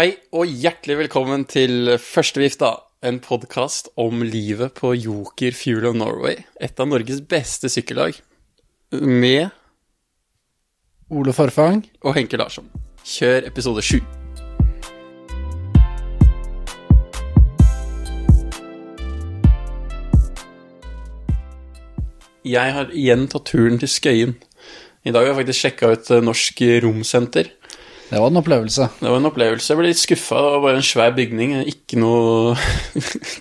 Hei og hjertelig velkommen til Førstevifta, en podkast om livet på Joker Fuel of Norway, et av Norges beste sykkellag, med Ole Farfang og Henke Larsson. Kjør episode sju. Jeg har igjen tatt turen til Skøyen. I dag har jeg faktisk sjekka ut Norsk Romsenter. Det var en opplevelse. Det var en opplevelse. Jeg ble litt skuffa. Det var bare en svær bygning. Ikke noe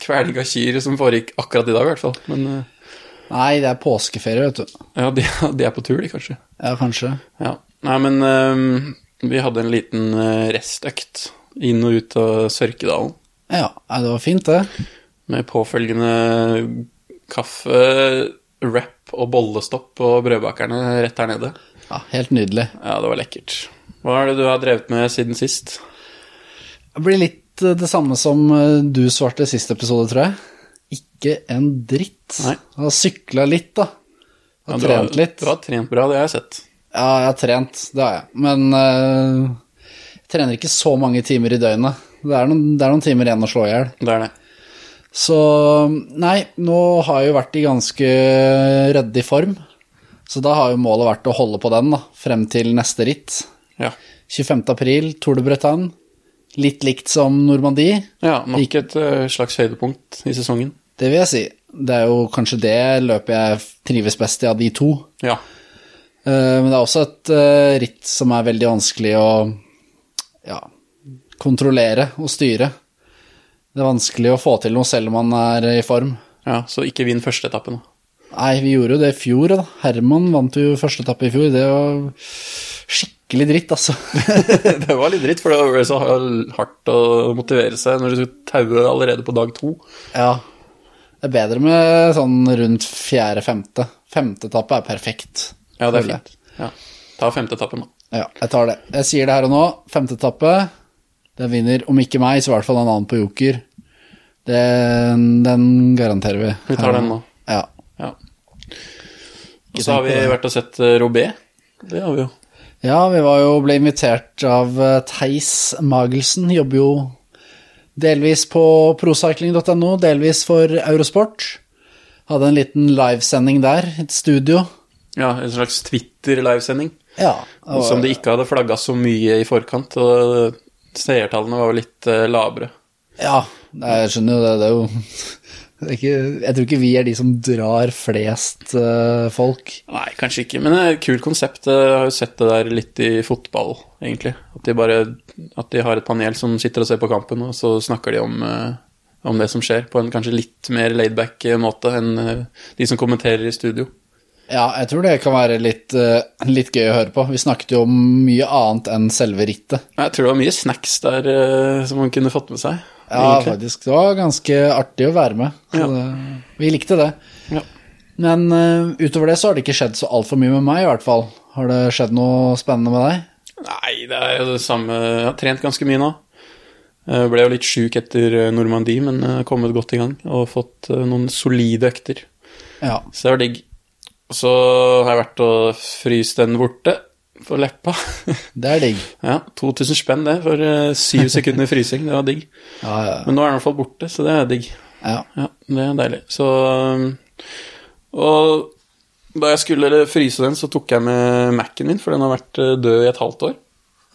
kveling av kyr som foregikk akkurat i dag, i hvert fall. Men eh, Nei, det er påskeferie, vet du. ja, de, de er på tur, de, kanskje. Ja, kanskje. Ja. Nei, men um, vi hadde en liten eh, restøkt inn og ut av Sørkedalen. Ja, det var fint, det. Med påfølgende kaffe, wrap og bollestopp på brødbakerne rett her nede. Ja, Helt nydelig. Ja, det var lekkert. Hva er det du har drevet med siden sist? Det blir litt eh, det samme som eh, du svarte i siste episode, tror jeg. Ikke en dritt. Nei. Jeg har sykla litt, da. Ja, du har- trent litt. Du har trent bra, det har jeg sett. Ja, jeg har trent, det har jeg. Men uh, jeg trener ikke så mange timer i døgnet. Det er noen, det er noen timer igjen å slå i hjel. Det er det. Så nei, nå har jeg jo vært i ganske ryddig form. Så da har jo målet vært å holde på den da, frem til neste ritt. Ja. 25. april, Tour de Bretagne. Litt likt som Normandie, Ja, nok et eh, slags høydepunkt i sesongen. det vil jeg si. Det er jo kanskje det løpet jeg trives best i av de to. Ja. Eh, Men det er også et eh, ritt som er veldig vanskelig å ja, kontrollere og styre. Det er vanskelig å få til noe selv om man er i form. ja, så ikke vinn første etappen. da. Nei, vi gjorde jo det i fjor, da. Herman vant jo første etappe i fjor. Det var skikkelig dritt, altså. det var litt dritt, for det var så hardt å motivere seg når du skulle taue allerede på dag to. ja. Det er bedre med sånn rundt fjerde-femte. Femte etappe er perfekt. Ja, det er fint. Ja. Ta femte etappen, da. Ja, jeg tar det. Jeg sier det her og nå. Femte etappe. Den vinner, om ikke meg, så i hvert fall en annen på Joker. Den, den garanterer vi. Vi tar den nå. Ja. Ja. Og så har vi vært og sett eh, Robé. Det har vi jo. Ja, vi var jo ble invitert av eh, Theis Magelsen. Jobber jo delvis på procycling.no, delvis for Eurosport. Hadde en liten livesending der, et studio. Ja, En slags Twitter-livesending. Ja. og- Som de ikke hadde flagga så mye i forkant. Og seertallene var jo litt eh, labre. Ja, jeg skjønner jo det. Det er jo ikke, Jeg tror ikke vi er de som drar flest uh, folk. Nei, kanskje ikke, men det er et kult konsept. Jeg har jo sett det der litt i fotball, egentlig. At de bare At de har et panel som sitter og ser på kampen, og så snakker de om, uh, om det som skjer, på en kanskje litt mer laidback eh, måte enn uh, de som kommenterer i studio. Ja, jeg tror det kan være litt, eh, litt gøy å høre på. Vi snakket jo om mye annet enn selve rittet. Jeg tror det var mye snacks der eh, som man kunne fått med seg. Ja, faktisk. Det var ganske artig å være med. Ja. det, vi likte det. Ja. Men uh, utover det så har det ikke skjedd så altfor mye med meg, i hvert fall. Har det skjedd noe spennende med deg? Nei, det er jo det samme Jeg har trent ganske mye nå. Jeg ble jo litt sjuk etter eh, Normandie, men jeg har kommet godt i gang og fått eh, noen solide økter. Ja. Så det var digg. Så har jeg vært og fryst den borte for leppa. Det er digg. ja, 2000 spenn det for eh, syv sekunder frysing. Det var digg. Ja, ja. Men nå er den i hvert fall borte, så det er digg. ja. Ja, det er deilig. Så um, Og da jeg skulle fryse den, så tok jeg med Mac-en min, for den har vært eh, død i et halvt år.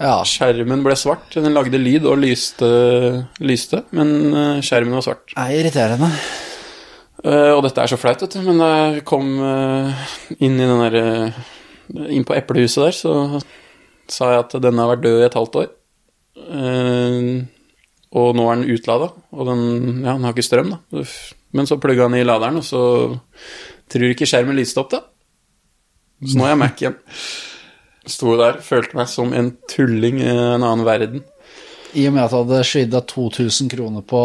ja. Skjermen ble svart. Den lagde lyd og lyste, lyste men eh, skjermen var svart. Det er irriterende. Eh, og dette er så flaut, vet du, men da jeg kom inn i den der eh, Inn på eplehuset der, så sa jeg at denne har vært død i et halvt år. Eh, og nå er den utlada, og den, ja, den har ikke strøm, da. Men så plugga den i laderen, og så tror ikke skjermen lyste opp, da. Så nå er jeg Mac igjen. Sto der, følte meg som en tulling i en annen verden. I og med at jeg hadde svidd av 2000 kroner på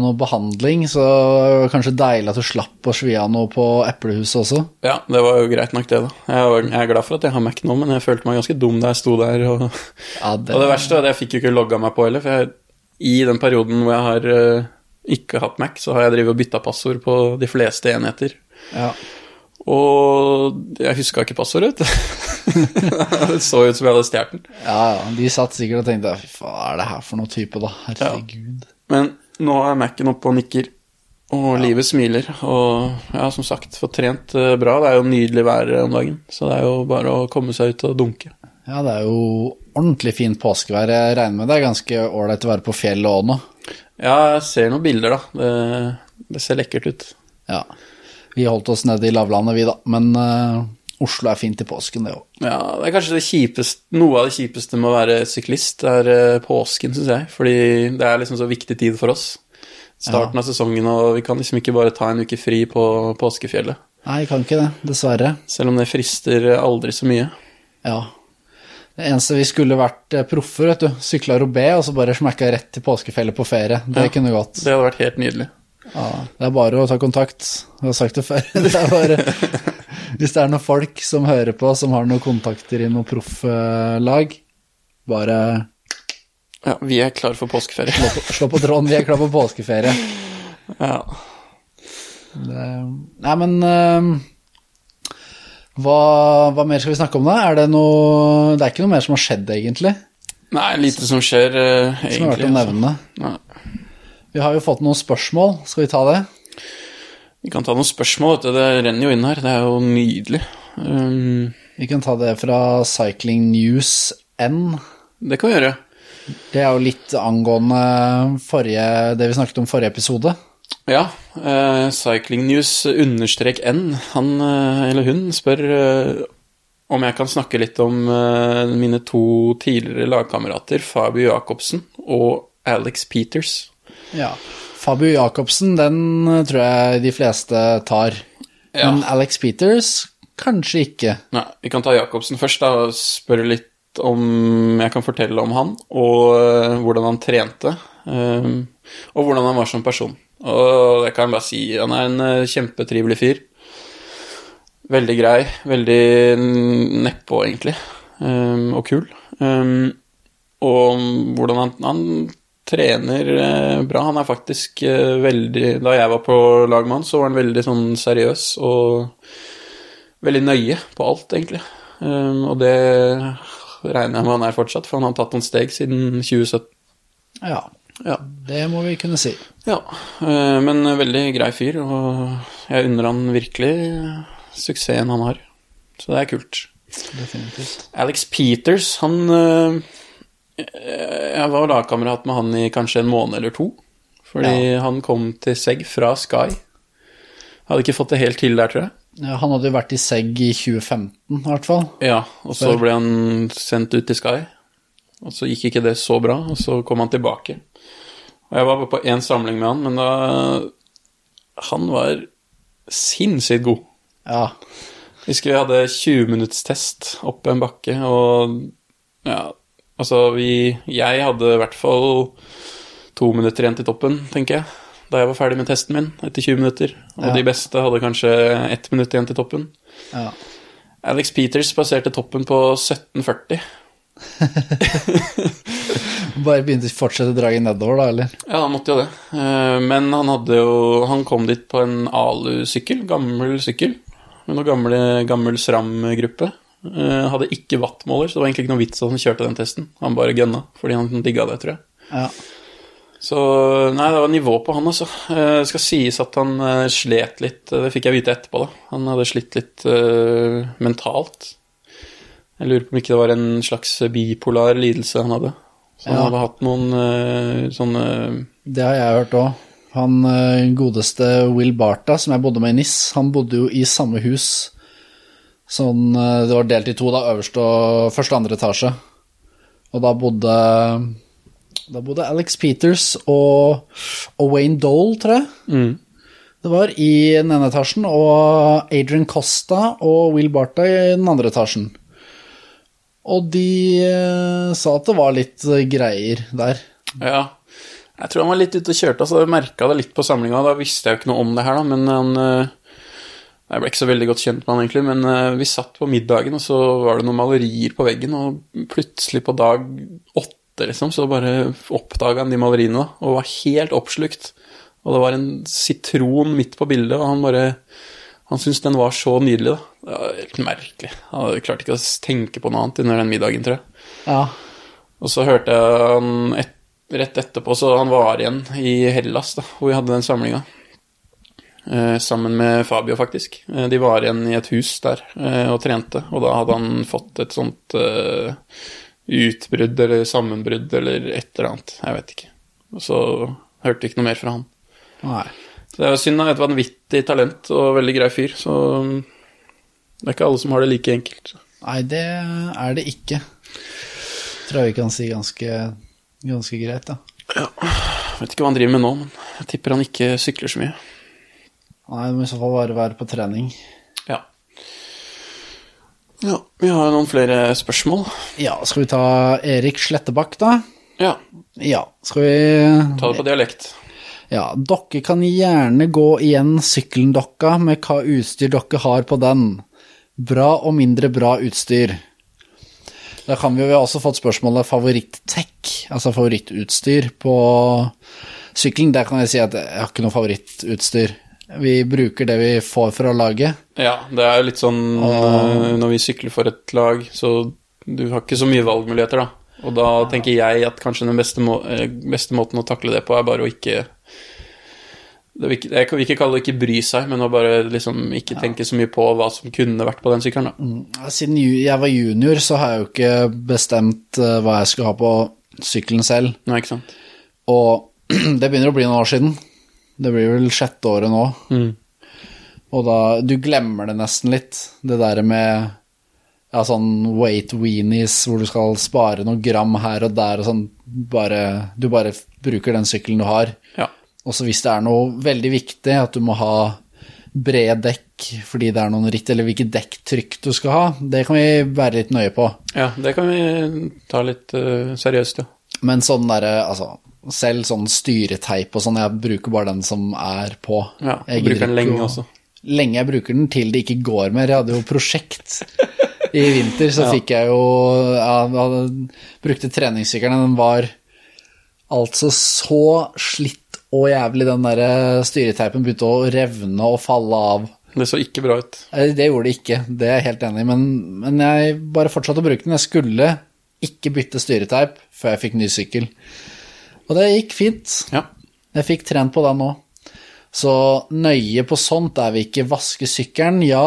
noe behandling, så var det kanskje deilig at du slapp å svi av noe på eplehuset også. Ja, det var jo greit nok, det, da. Jeg var- jeg er glad for at jeg har Mac nå, men jeg følte meg ganske dum da jeg sto der. Og, Ja, det, og det verste var at jeg fikk jo ikke logga meg på heller, for jeg, i den perioden hvor jeg har eh, ikke hatt Mac, så har jeg drevet og bytta passord på de fleste enheter. ja. Og jeg huska ikke passordet, det så ut som jeg hadde stjålet den. Ja, ja, de satt sikkert og tenkte hva er det her for noe type, da? Herregud. Men nå er Mac-en oppe og nikker, og livet smiler. Og ja, som sagt, fått trent eh, bra. Det er jo nydelig vær om dagen, så det er jo bare å komme seg ut og dunke. Ja, det er jo ordentlig fint påskevær. Jeg regner med det er ganske ålreit å være på fjellet òg nå. Ja, jeg ser noen bilder, da. Det, det ser lekkert ut. Ja. Vi holdt oss nede i lavlandet, vi, da. Men uh, Oslo er fint i påsken, det òg. Ja, det er kanskje det kjipeste, noe av det kjipeste med å være syklist, er uh, påsken, syns jeg. Fordi det er liksom så viktig tid for oss. Starten av sesongen, og vi kan liksom ikke bare ta en uke fri på påskefjellet. Nei, jeg kan ikke det, dessverre. Selv om det frister aldri så mye. Ja. Det eneste vi skulle vært eh, proffer, vet du. Sykla Robé, og så bare smekka rett til påskefjellet på ferie. Det Ja. kunne gått. Det hadde vært helt nydelig. Ja, det er bare å ta kontakt. Jeg har sagt det før. Det er bare, hvis det er noen folk som hører på, som har noen kontakter i noe profflag, bare Ja, vi er klar for påskeferie. slå på, slå på tråden. Vi er klar for påskeferie. Ja. Det, nei, men eh, hva, hva mer skal vi snakke om da? Er det noe Det er ikke noe mer som har skjedd, egentlig, Nei, lite som skjer, eh, som er verdt å nevne. altså. Nei. Vi har jo fått noen spørsmål. Skal vi ta det? Vi kan ta noen spørsmål. Det renner jo inn her. Det er jo nydelig. Um, Vi kan ta det fra Cycling News N. det kan vi gjøre. Det er jo litt angående forrige, det vi snakket om forrige episode. Ja. Uh, Cycling News understrek N, han uh, eller hun, spør uh, om jeg kan snakke litt om mine to tidligere lagkamerater, Fabio Jacobsen og Alex Peters. Ja. Fabio Jacobsen, den eh, tror jeg de fleste tar. Ja. Men Alex Peters, kanskje ikke. Nei, vi kan ta Jacobsen først, da, og spørre litt om jeg kan fortelle om han, og eh, hvordan han trente, eh, og hvordan han var som person. Og jeg kan bare si, han er en eh, kjempetrivelig fyr. Veldig grei, veldig nedpå, egentlig, eh, og kul. Eh, og hvordan han, han trener eh, bra. Han er faktisk eh, veldig Da jeg var på lag med han, så var han veldig sånn seriøs og veldig nøye på alt, egentlig. Um, og det regner jeg med han er fortsatt, for han har tatt noen steg siden 2017. Ja, Ja, det må vi kunne si. ja. Uh, men veldig grei fyr, og jeg unner han virkelig suksessen han har. Så det er kult. Definitivt. Alex Peters, han Jeg var lagkamerat med han i kanskje en måned eller to. Fordi han kom til Segg fra Sky. Hadde ikke fått det helt til der, tror jeg. Ja, han hadde jo vært i Segg i 2015, i hvert fall. Ja, og så ble han sendt ut til Sky. Og så gikk ikke det så bra, og så kom han tilbake. Og jeg var på én samling med han, men da Han var sinnssykt god. Ja. Husker vi hadde 20 minutts test opp en bakke, og ja, altså vi Jeg hadde i hvert fall to minutter igjen til toppen, tenker jeg. Da jeg var ferdig med testen min etter 20 minutter. Og Ja. de beste hadde kanskje ett minutt igjen til toppen. ja. Alex Peters passerte toppen på 1740. Bare begynte å fortsette draget nedover, da, eller? Ja, han måtte jo det. Eh, Men han hadde jo Han kom dit på en alu-sykkel, gammel sykkel, med noe gamle, gammel SRAM-gruppe. Eh, Hadde ikke wattmåler, så det var egentlig ikke noe vits at han kjørte den testen. Han bare gønna, fordi han digga det, tror jeg. Ja. Så nei, det var nivå på han, altså. Eh, Det skal sies at han eh, slet litt, det fikk jeg vite etterpå, da. Han hadde slitt litt uh, mentalt. Jeg lurer på om ikke det var en slags bipolar lidelse han hadde. Så han Ja. hadde hatt noen uh, sånne Det har jeg hørt òg. Han godeste Will Barta, som jeg bodde med i NIS, han bodde jo i samme hus. Sånn, eh, det var delt i to, da, øverste og første og andre etasje. Og da bodde Da bodde Alex Peters og, og Wayne Dole, tror jeg. mm. Det var i den ene etasjen, og Adrian Costa og Will Barta i den andre etasjen. Og de eh, sa at det var litt eh, greier der. Ja. Jeg tror han var litt ute og kjørte, altså jeg merka det litt på samlinga. Da visste jeg jo ikke noe om det her, da, men han eh, Jeg ble ikke så veldig godt kjent med han egentlig, men eh, vi satt på middagen, og så var det noen malerier på veggen, og plutselig på dag åtte, liksom, så bare oppdaga han de maleriene, da, og var helt oppslukt. Og det var en sitron midt på bildet, og han bare Han syntes den var så nydelig, da. Det var helt merkelig. Han hadde klart ikke å tenke på noe annet under den middagen, tror jeg. Ja. Og så hørte jeg han et, rett etterpå, så han var igjen i Hellas, da, hvor vi hadde den samlinga. Eh, sammen med Fabio, faktisk. Eh, de var igjen i et hus der eh, og trente, og da hadde han fått et sånt utbrudd eller sammenbrudd eller et eller annet. Jeg vet ikke. Og så hørte vi ikke noe mer fra han. Nei. Så det er synd, da. Et vanvittig talent og veldig grei fyr, så det er ikke alle som har det like enkelt. Nei, det er det ikke. Tror jeg vi kan si ganske, ganske greit, da. Jeg vet ikke hva han driver med nå, men jeg tipper han ikke sykler så mye. Nei, det må i så fall bare være på trening. Ja. Ja, vi har noen flere spørsmål. Ja, skal vi ta Erik Slettebakk, da? Ja, Ja, skal vi ta det på dialekt. Ja, dere kan gjerne gå igjen sykkelen dokka med hva utstyr dere har på den. Bra og mindre bra utstyr. Da kan vi jo, vi har også fått spørsmålet favoritt-tech, altså favorittutstyr på sykkelen. Der kan jeg si at jeg har ikke noe favorittutstyr. Vi bruker det vi får fra laget. Ja, det er jo litt sånn og... når vi sykler for et lag, så du har ikke så mye valgmuligheter, da. Og da tenker jeg at kanskje den beste, må eh, beste måten å takle det på, er bare å ikke det vil ikke, Jeg vil ikke kalle det ikke bry seg, men å bare liksom ikke tenke så mye på hva som kunne vært på den sykkelen. da. Siden jeg var junior, så har jeg jo ikke bestemt eh, hva jeg skulle ha på sykkelen selv. Nei, ikke sant? Og det begynner å bli noen år siden. Det blir vel sjette året nå. Mm. Og da Du glemmer det nesten litt, det der med ja, sånn weight weenies hvor du skal spare noen gram her og der og sånn. Bare, du bare bruker den sykkelen du har. Ja. Og så hvis det er noe veldig viktig, at du må ha brede dekk fordi det er noen ritt, eller hvilket dekktrykk du skal ha, det kan vi være litt nøye på. ja, det kan vi ta litt uh, seriøst, ja. Men sånn derre, altså Selv sånn styreteip og sånn, jeg bruker bare den som er på. Ja, Jeg bruker den lenge også. Lenge jeg bruker den til det ikke går mer. Jeg hadde jo prosjekt i vinter, så Ja. fikk jeg jo ja, jeg hadde- Brukte treningssykkelen, den var altså så slitt og jævlig, den der styreteipen begynte å revne og falle av. Det så ikke bra ut. Eh, Det gjorde det ikke, det er jeg helt enig i, men, men jeg bare fortsatte å bruke den. Jeg skulle ikke bytte styreteip før jeg fikk ny sykkel. Og det gikk fint. Ja. Jeg fikk trent på den nå. Så nøye på sånt er vi ikke. Vaske sykkelen, ja.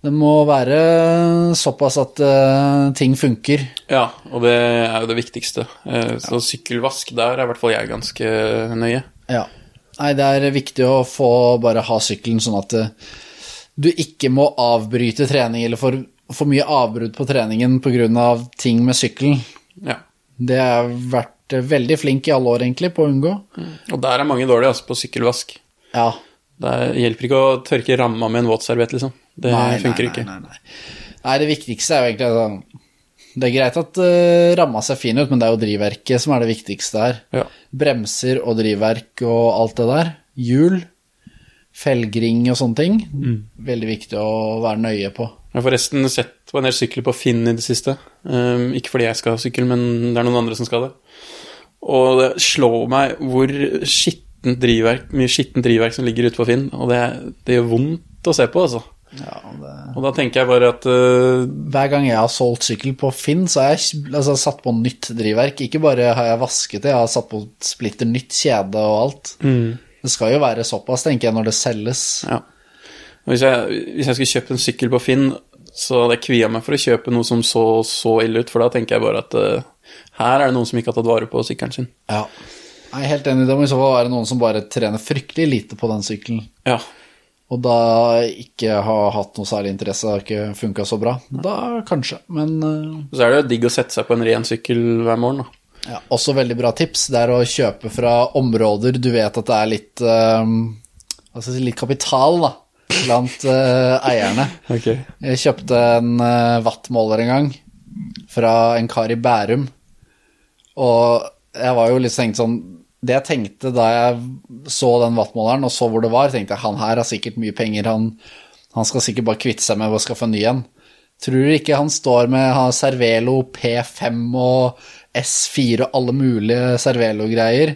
Det må være såpass at uh, ting funker. ja, og det er jo det viktigste. Eh, så sykkelvask, der er i hvert fall jeg ganske nøye. Ja. Nei, det er viktig å få bare ha sykkelen sånn at uh, du ikke må avbryte trening eller få for mye avbrudd på treningen pga. ting med sykkelen. Ja. Det har vært eh, veldig flink i alle år, egentlig, på å unngå. Og der er mange dårlige, altså, på sykkelvask. Ja. Det hjelper ikke å tørke ramma med en våtserviett, liksom. Det funker ikke. Nei, nei, nei. nei, det viktigste er jo egentlig sånn Det er greit at uh, ramma ser fin ut, men det er jo drivverket som er det viktigste her. Ja. Bremser og drivverk og alt det der. Hjul, felgring og sånne ting. Veldig viktig å være nøye på. Jeg har forresten sett på en del sykler på Finn i det siste. Um, ikke fordi jeg skal ha sykkel, men det er noen andre som skal det. Og det slår meg hvor skittent drivverk, mye skittent drivverk som ligger ute på Finn. Og det, det gjør vondt å se på, altså. Ja, det... Og da tenker jeg bare at uh, Hver gang jeg har solgt sykkel på Finn, så har jeg altså, satt på nytt drivverk. Ikke bare har jeg vasket det, jeg har satt på splitter nytt kjede og alt. Det skal jo være såpass, tenker jeg, når det selges. Ja. Hvis jeg, hvis jeg skulle kjøpt en sykkel på Finn, så hadde jeg kvia meg for å kjøpe noe som så så ille ut, for da tenker jeg bare at uh, her er det noen som ikke har tatt vare på sykkelen sin. Ja. Jeg er helt enig, det må i så fall være noen som bare trener fryktelig lite på den sykkelen. Ja. Og da ikke har hatt noe særlig interesse, har ikke funka så bra. Da kanskje, men uh... Så er det jo digg å sette seg på en ren sykkel hver morgen, da. ja, også veldig bra tips. Det er å kjøpe fra områder du vet at det er litt eh, Altså litt kapital, da, blant uh, eierne. Jeg kjøpte en uh, wattmåler en gang fra en kar i Bærum, og jeg var jo litt tenkt sånn Det jeg tenkte da jeg så den wattmåleren og så hvor det var, tenkte jeg han her har sikkert mye penger, han, han skal sikkert bare kvitte seg med å skaffe en ny en. Tror du ikke han står med han Cervelo P5 og S4 og alle mulige Cervelo-greier?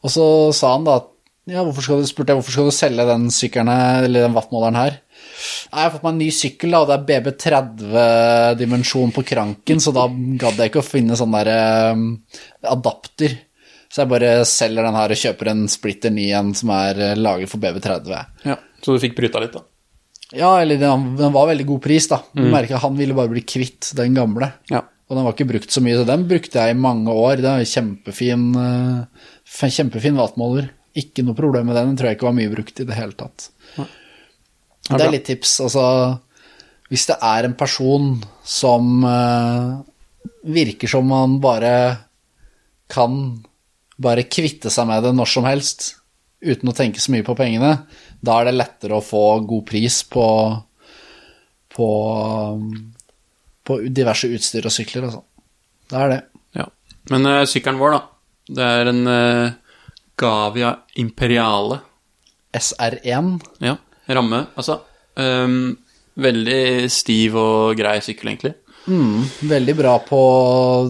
Og så sa han da at Ja, hvorfor skal du, spurte jeg, hvorfor skal du selge den sykkelen her, eller den wattmåleren her? Nei, jeg har fått meg en ny sykkel, da, og det er BB30-dimensjon på kranken, så da gadd jeg ikke å finne sånn der um, adapter. Så jeg bare selger den her og kjøper en splitter ny en som er eh, laget for BB30. Ja, Så du fikk bryta litt, da? Ja, eller den, den var veldig god pris, da. Du merker at han ville bare bli kvitt den gamle. Ja. Og den var ikke brukt så mye, så den brukte jeg i mange år. Det er en kjempefin, eh, kjempefin vattmåler. Ikke noe problem med den, den tror jeg ikke var mye brukt i det hele tatt. Ja, Det er litt tips, altså Hvis det er en person som eh, virker som man bare kan bare kvitte seg med det når som helst, uten å tenke så mye på pengene, da er det lettere å få god pris på på, på diverse utstyr og sykler, altså. Det er det. ja. Men uh, sykkelen vår, da. Det er en eh, Gavia Imperiale. SR1. Ja. Ramme, altså. um, veldig stiv og grei sykkel, egentlig. Mm, veldig bra på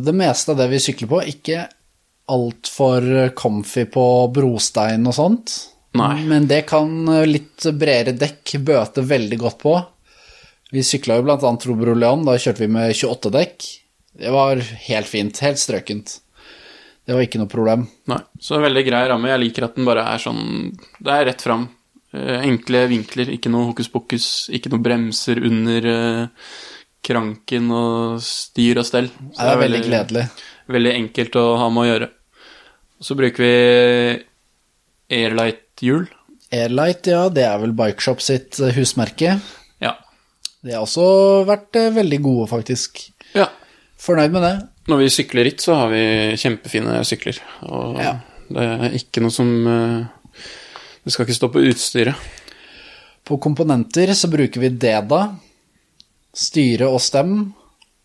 det meste av det vi sykler på. Ikke altfor comfy på brostein og sånt. Nei. Men det kan litt bredere dekk bøte veldig godt på. Vi sykla jo blant annet Robro Leon, da kjørte vi med 28 dekk. Det var helt fint, helt strøkent. Det var ikke noe problem. Nei, så veldig grei ramme. Jeg liker at den bare er sånn Det er rett fram. Eh, enkle vinkler, ikke noe hokus pokus. Ikke noe bremser under eh, kranken og styr og stell. Så Det er veldig gledelig. Veldig enkelt å ha med å gjøre. Så bruker vi Airlight-hjul. Airlight, ja, det er vel Bikeshop sitt eh, husmerke. Ja. Det har også vært veldig gode, faktisk. ja. Fornøyd med det. Når vi sykler ritt, så har vi kjempefine sykler. Og Ja. det er ikke noe som eh, Det skal ikke stå på utstyret. På komponenter så bruker vi Deda, styre og stem,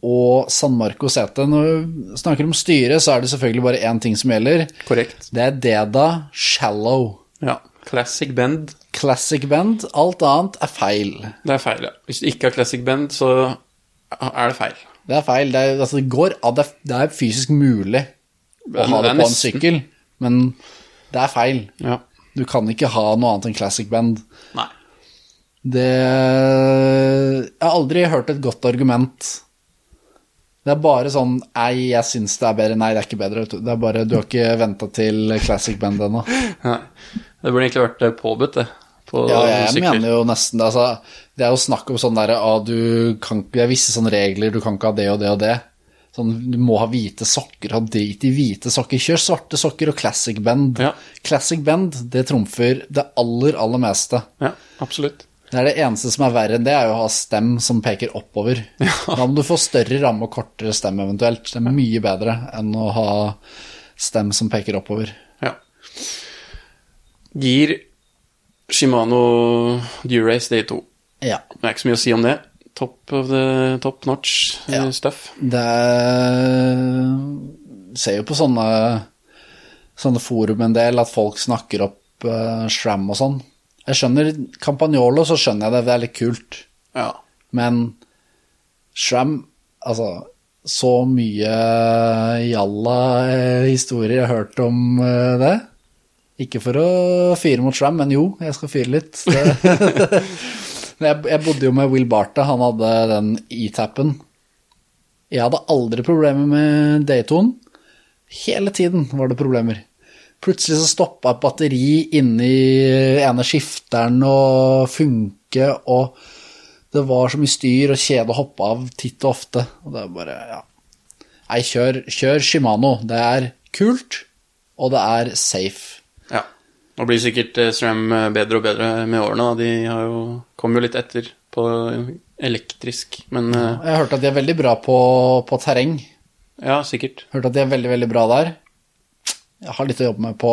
og San Marco sete. Når vi snakker om styre, så er det selvfølgelig bare én ting som gjelder. Korrekt. Det er Deda Shallow. Ja. Classic bend. Classic bend. Alt annet er feil. Det er feil, ja. Hvis du ikke har classic bend, så er det feil. Det er feil. Det, er, altså, det går an. Det er, det er fysisk mulig å ha det det på en sykkel, men det er feil. Ja. Du kan ikke ha noe annet enn classic band. Nei. Det Jeg har aldri hørt et godt argument. Det er bare sånn Nei, jeg syns det er bedre. Nei, det er ikke bedre. Det er bare Du har ikke venta til classic band ennå. Nei. Det burde egentlig vært påbudt, det. På Ja, jeg sykler. mener jo nesten det. Altså, det er jo snakk om sånn derre ah, du kan ikke, Det er visse sånne regler, du kan ikke ha det og det og det. Sånn, du må ha hvite sokker, ha drit i hvite sokker. Kjør svarte sokker og classic bend. Ja. Classic bend, det trumfer det aller, aller meste. Ja, absolutt. Det er det eneste som er verre enn det, er jo å ha stem som peker oppover. Da må du få større ramme og kortere stem eventuelt. Det er mye bedre enn å ha stem som peker oppover. Ja. Gir Shimano Durace D2. Ja. Det er ikke så mye å si om det. Top of the top notch eh, Ja. stuff. Det er Ser jo på sånne Sånne forum en del at folk snakker opp uh, Shram og sånn. Jeg skjønner Campagnolo, så skjønner jeg det, det er litt kult. Ja. Men Shram Altså, så mye jalla eh, historier jeg har hørt om eh, det. Ikke for å fyre mot Shram, men jo, jeg skal fyre litt. Jeg, bodde jo med Will Barta, han hadde den E-tappen. Jeg hadde aldri problemer med Dayton. Hele tiden var det problemer. Plutselig så stoppa et batteri inni ene skifteren og funke, og det var så mye styr og kjede å hoppe av titt og ofte. Og det er bare, ja. Nei, kjør, kjør Shimano. Det er kult, og det er safe. ja. Nå blir sikkert eh, SRAM eh, bedre og bedre med årene. De har jo, kom jo litt etter på elektrisk, men eh, Jeg har hørt at de er veldig bra på, på terreng. ja, sikkert. Hørt at de er veldig, veldig bra der. Jeg har litt å jobbe med på,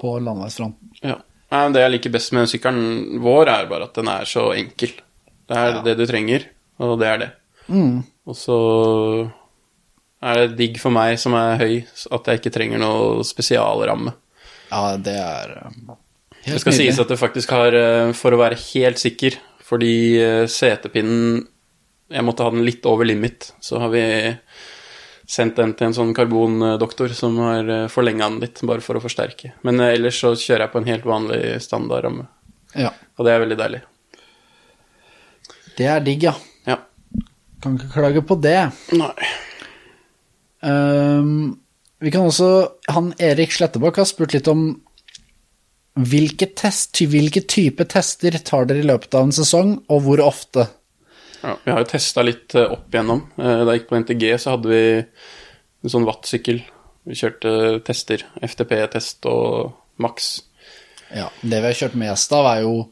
på landeveisfronten. Ja. Det jeg liker best med sykkelen vår, er bare at den er så enkel. Det er Ja. det du trenger, og det er det. Mm. Og så er det digg for meg som er høy, at jeg ikke trenger noe spesialramme. Ja, det er uh, helt Det skal nydelig. sies at det faktisk har, eh, for å være helt sikker, fordi eh, setepinnen Jeg måtte ha den litt over limit, så har vi sendt den til en sånn karbondoktor som har forlenga den litt, bare for å forsterke. Men eh, ellers så kjører jeg på en helt vanlig standardramme, Ja. og det er veldig deilig. Det er digg, ja. Ja. Kan ikke klage på det. Nei. Um, vi kan også Han Erik Slettebakk har spurt litt om hvilke, test, hvilke type tester tar dere i løpet av en sesong, og hvor ofte? Ja, vi har jo testa litt eh, opp igjennom. Eh, Da jeg gikk på NTG, så hadde vi en sånn wattsykkel. Vi kjørte tester. FTP-test og maks. Ja, Det vi har kjørt mest av, er jo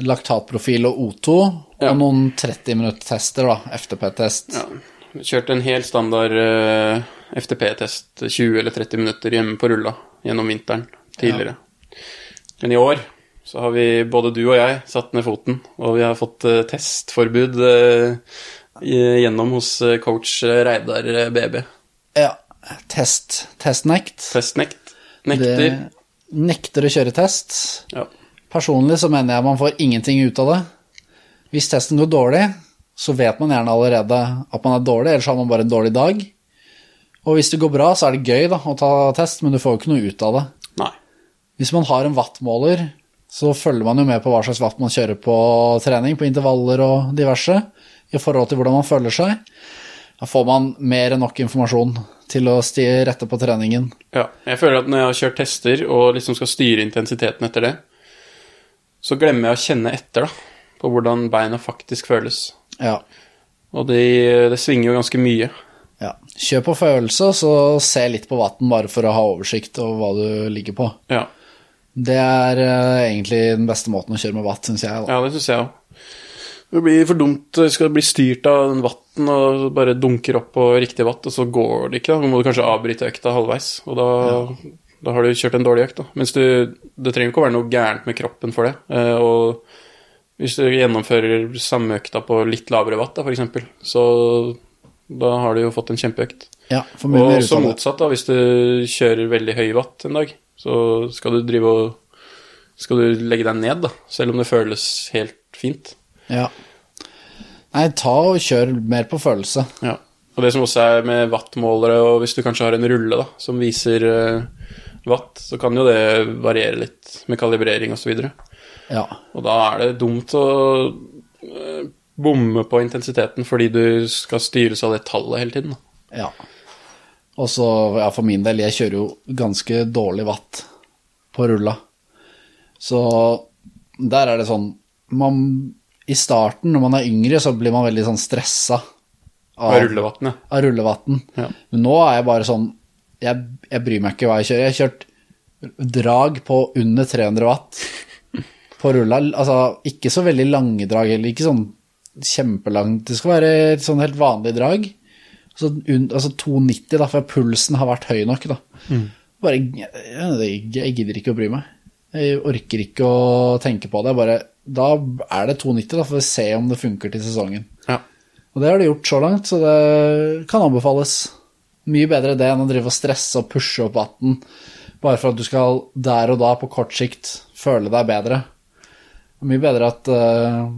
laktatprofil og O2, Ja. og noen 30 minutter-tester, da. FTP-test. Ja. Vi kjørte en helt standard eh, FTP-test 20 eller 30 minutter hjemme på rulla gjennom vinteren tidligere. Men i år så har vi, både du og jeg, satt ned foten, og vi har fått eh, testforbud eh, gjennom hos eh, coach Reidar BB. Ja. Test. Testnekt. Testnekt. Nekter. Det nekter å kjøre test. Ja. Personlig så mener jeg man får ingenting ut av det. Hvis testen går dårlig, så vet man gjerne allerede at man er dårlig, ellers har man bare en dårlig dag. Og hvis det går bra, så er det gøy da, å ta test, men du får jo ikke noe ut av det. Nei. Hvis man har en wattmåler, så følger man jo med på hva slags watt man kjører på trening, på intervaller og diverse, i forhold til hvordan man føler seg. Da får man mer enn nok informasjon til å stie rette på treningen. Ja, jeg føler at når jeg har kjørt tester og liksom skal styre intensiteten etter det, så glemmer jeg å kjenne etter da, på hvordan beina faktisk føles. Ja. Og det, det svinger jo ganske mye. ja. Kjør på følelse, så se litt på vatten bare for å ha oversikt over hva du ligger på. Ja, Det er eh, egentlig den beste måten å kjøre med watt, syns jeg. Da. ja det syns jeg òg. Det blir for dumt. Skal det bli styrt av den vatten og bare dunker opp på riktig watt, og så går det ikke. da. Må du kanskje avbryte økta halvveis, og da, da har du kjørt en dårlig økt. da. Mens du, det trenger ikke å være noe gærent med kroppen for det. Eh, og hvis du gjennomfører samme økta på litt lavere watt, eksempel, så da har du jo fått en kjempeøkt. Ja, Og så motsatt, da, hvis du kjører veldig høy watt en dag, så skal du drive og Skal du legge deg ned, da, selv om det føles helt fint. Ja. Nei, ta og kjør mer på følelse. Ja. Og det som også er med wattmålere, og hvis du kanskje har en rulle da, som viser eh, watt, så kan jo det variere litt med kalibrering osv. Ja. og da er det dumt å eh, bomme på intensiteten fordi du skal styres av det tallet hele tiden. Da. ja. Og så, ja, for min del, jeg kjører jo ganske dårlig watt på rulla. Så der er det sånn man, I starten, når man er yngre, så blir man veldig sånn stressa av, av rullevatten. Ja. Men nå er jeg bare sånn jeg, jeg bryr meg ikke hva jeg kjører. Jeg har kjørt drag på under 300 watt på rulla. Altså ikke så veldig lange drag, heller, ikke sånn kjempelangt. Det skal være sånn helt vanlig drag. Så, altså 290, da, for pulsen har vært høy nok, da. Bare jeg, jeg gidder ikke å bry meg. Jeg orker ikke å tenke på det. Bare, da er det 290, da for å se om det funker til sesongen. ja. Og det har det gjort så langt, så det kan anbefales. Mye bedre det enn å drive og stresse og pushe opp vatten bare for at du skal der og da på kort sikt føle deg bedre. Mye bedre at uh,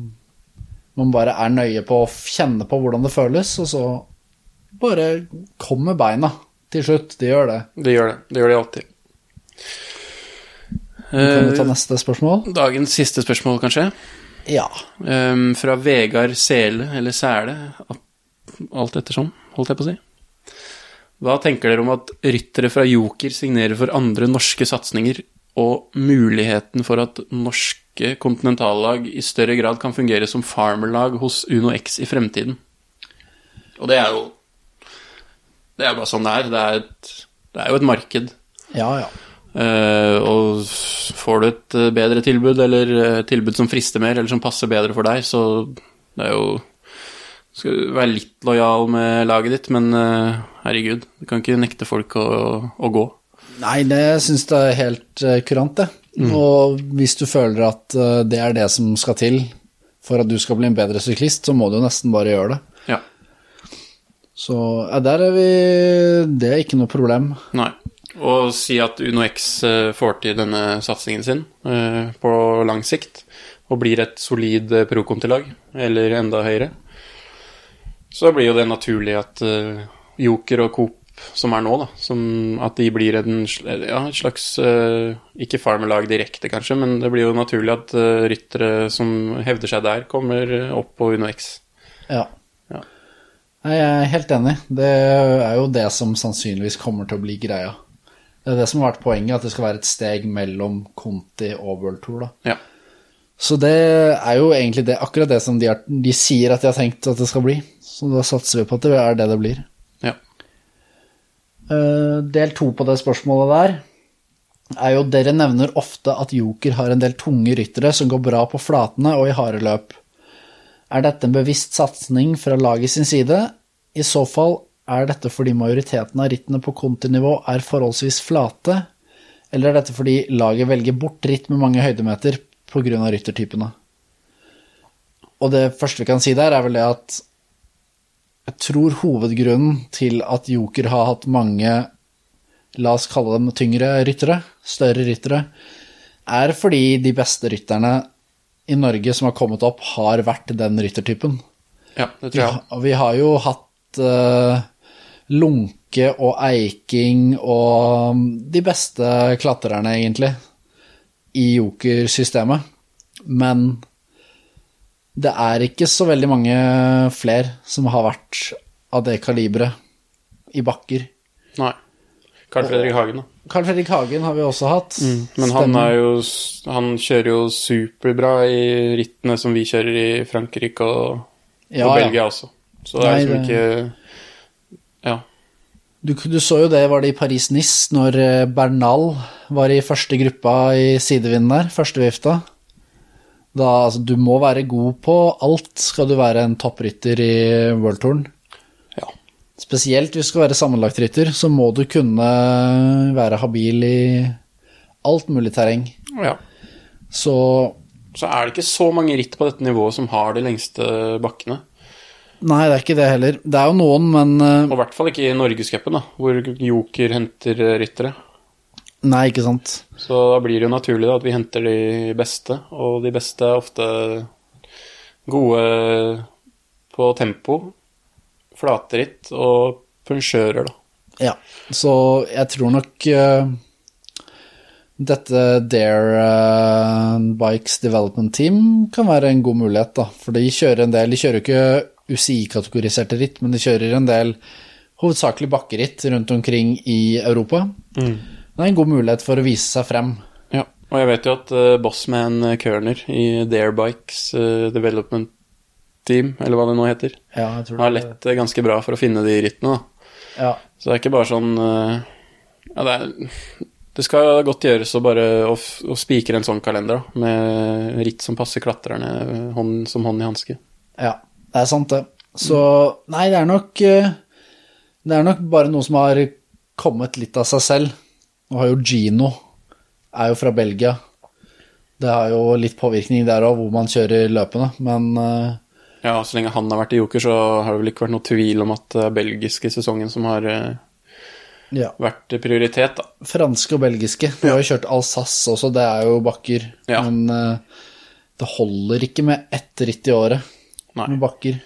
man bare er nøye på å kjenne på hvordan det føles, og så bare kom med beina til slutt. De gjør det. Det gjør det. Det gjør det alltid. Kan vi ta Eh, neste spørsmål? dagens siste spørsmål, kanskje? Ja. Um, fra Vegard Sele, eller Sæle, alt ettersom, holdt jeg på å si. Hva tenker dere om at ryttere fra Joker signerer for andre norske satsinger, og muligheten for at norske kontinentallag i større grad kan fungere som farmerlag hos Uno X i fremtiden? Og det er jo Det er bare sånn det er. Det er, et, det er jo et marked. Ja, ja. Uh, og får du et eh, bedre tilbud, eller et tilbud som frister mer, eller som passer bedre for deg, så det er jo Skal være litt lojal med laget ditt, men uh, herregud, du kan ikke nekte folk å, å gå. Nei, det syns jeg er helt eh, kurant, det. Og hvis du føler at eh, det er det som skal til for at du skal bli en bedre syklist, så må du jo nesten bare gjøre det. Ja. Så ja, der er vi Det er ikke noe problem. Nei. Og si at Uno X eh, får til denne satsingen sin eh, på lang sikt, og blir et solid prokontilag, eller enda høyere, så blir jo det naturlig at, eh, Joker og Coop som er nå, da. Som at de blir en ja, slags eh, Ikke farmerlag direkte, kanskje, men det blir jo naturlig at eh, ryttere som hevder seg der, kommer eh, opp på Uno X. Ja. Nei, Jeg er helt enig. Det er jo det som sannsynligvis kommer til å bli greia. Det er det som har vært poenget, at det skal være et steg mellom Conti og World Tour. da. Ja. Så det er jo egentlig det, akkurat det som de, har, de sier at de har tenkt at det skal bli. Så da satser vi på at det er det det blir. ja. Eh, del to på det spørsmålet der er jo dere nevner ofte at Joker har en del tunge ryttere som går bra på flatene og i harde løp. Er dette en bevisst satsing fra laget sin side? I så fall er dette fordi majoriteten av rittene på kontinivå er forholdsvis flate, eller er dette fordi laget velger bort ritt med mange høydemeter pga. ryttertypene? Og det første vi kan si der, er vel det at jeg tror hovedgrunnen til at Joker har hatt mange, la oss kalle dem tyngre ryttere, større ryttere, er fordi de beste rytterne i Norge som har kommet opp, har vært den ryttertypen. ja, det tror jeg. ha- vi har jo hatt uh, Lunke og Eiking og de beste klatrerne, egentlig, i Joker-systemet. Men det er ikke så veldig mange flere som har vært av det kaliberet i bakker. Nei. Carl Fredrik Hagen, da. Carl Fredrik Hagen har vi også hatt. Mm, Men han, jo, han kjører jo superbra i rittene som vi kjører i Frankrike og, Ja, og ja. Belgia også. Så det er Nei, liksom ikke Ja. Du, du så jo det var det i Paris-Nice, når eh, Bernal var i første gruppa i sidevinden der, første vifta. Da, altså, du må være god på alt skal du være en topprytter i worldtouren. Spesielt hvis du skal være sammenlagtrytter, så må du kunne være habil i alt mulig terreng. ja. Så Så er det ikke så mange ritt på dette nivået som har de lengste bakkene. Nei, det er ikke det heller. Det er jo noen, men eh, Og i hvert fall ikke i Norgescupen, hvor Joker henter eh, ryttere. Nei, ikke sant. Så da blir det jo naturlig da, at vi henter de beste, og de beste er ofte gode på tempo, flateritt og punsjører, da. Ja, så jeg tror nok uh, dette Dare uh, Bikes Development Team kan være en god mulighet, da. For de kjører en del De kjører ikke UCI-kategoriserte ritt, men de kjører en del hovedsakelig bakkeritt rundt omkring i Europa. Det er en god mulighet for å vise seg frem. Ja, og jeg vet jo at uh, Bossman Kerner i Dare Bikes eh, Development Team, eller hva det nå heter, Ja, jeg tror har lett det ganske bra for å finne de rittene. Ja, Så det er ikke bare sånn eh, Ja, det er Det skal godt gjøres å bare å, å spikre en sånn kalender, da, med ritt som passer klatrerne eh, hånd, som hånd i hanske. ja, det er sant, det. Så Nei, det er nok eh, Det er nok bare noe som har kommet litt av seg selv. Nå har jo Gino er jo fra Belgia. Det har jo litt påvirkning der òg, hvor man kjører løpene, men eh, Ja, så lenge han har vært i Joker, så har det vel ikke vært noe tvil om at det er belgiske sesongen som har eh, ja. vært prioritet, da. Franske og belgiske. Vi har jo kjørt Alsace også, det er jo bakker. Ja. Men eh, det holder ikke med ett ritt i året Nei. med bakker.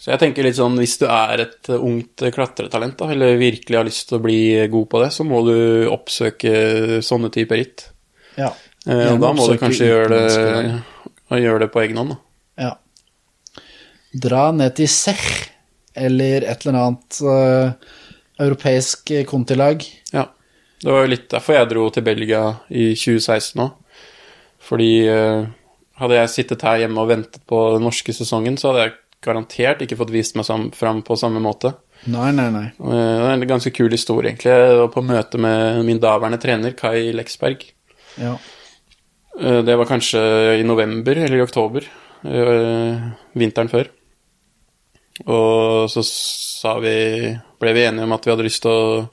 Så jeg tenker litt sånn, hvis du er et eh, ungt klatretalent, da, eller virkelig har lyst til å bli god på det, så må du oppsøke sånne typer ritt. Ja. Eh, og da må du kanskje gjøre det, gjøre det på egen hånd, da. ja. Dra ned til Sech eller et eller annet uh, europeisk kontilag. Ja. Det var jo litt derfor jeg dro til Belgia i 2016 òg. Fordi uh, hadde jeg sittet her hjemme og ventet på den norske sesongen, så hadde jeg garantert ikke fått vist meg fram på samme måte. Nei, nei, nei. Eh, Det er en ganske kul historie, egentlig. Jeg var på møte med min daværende trener, Kai Leksberg. Ja. Uh, Det var kanskje i november eller i oktober, eh, vinteren før. Og så sa vi, ble vi enige om at vi hadde lyst til å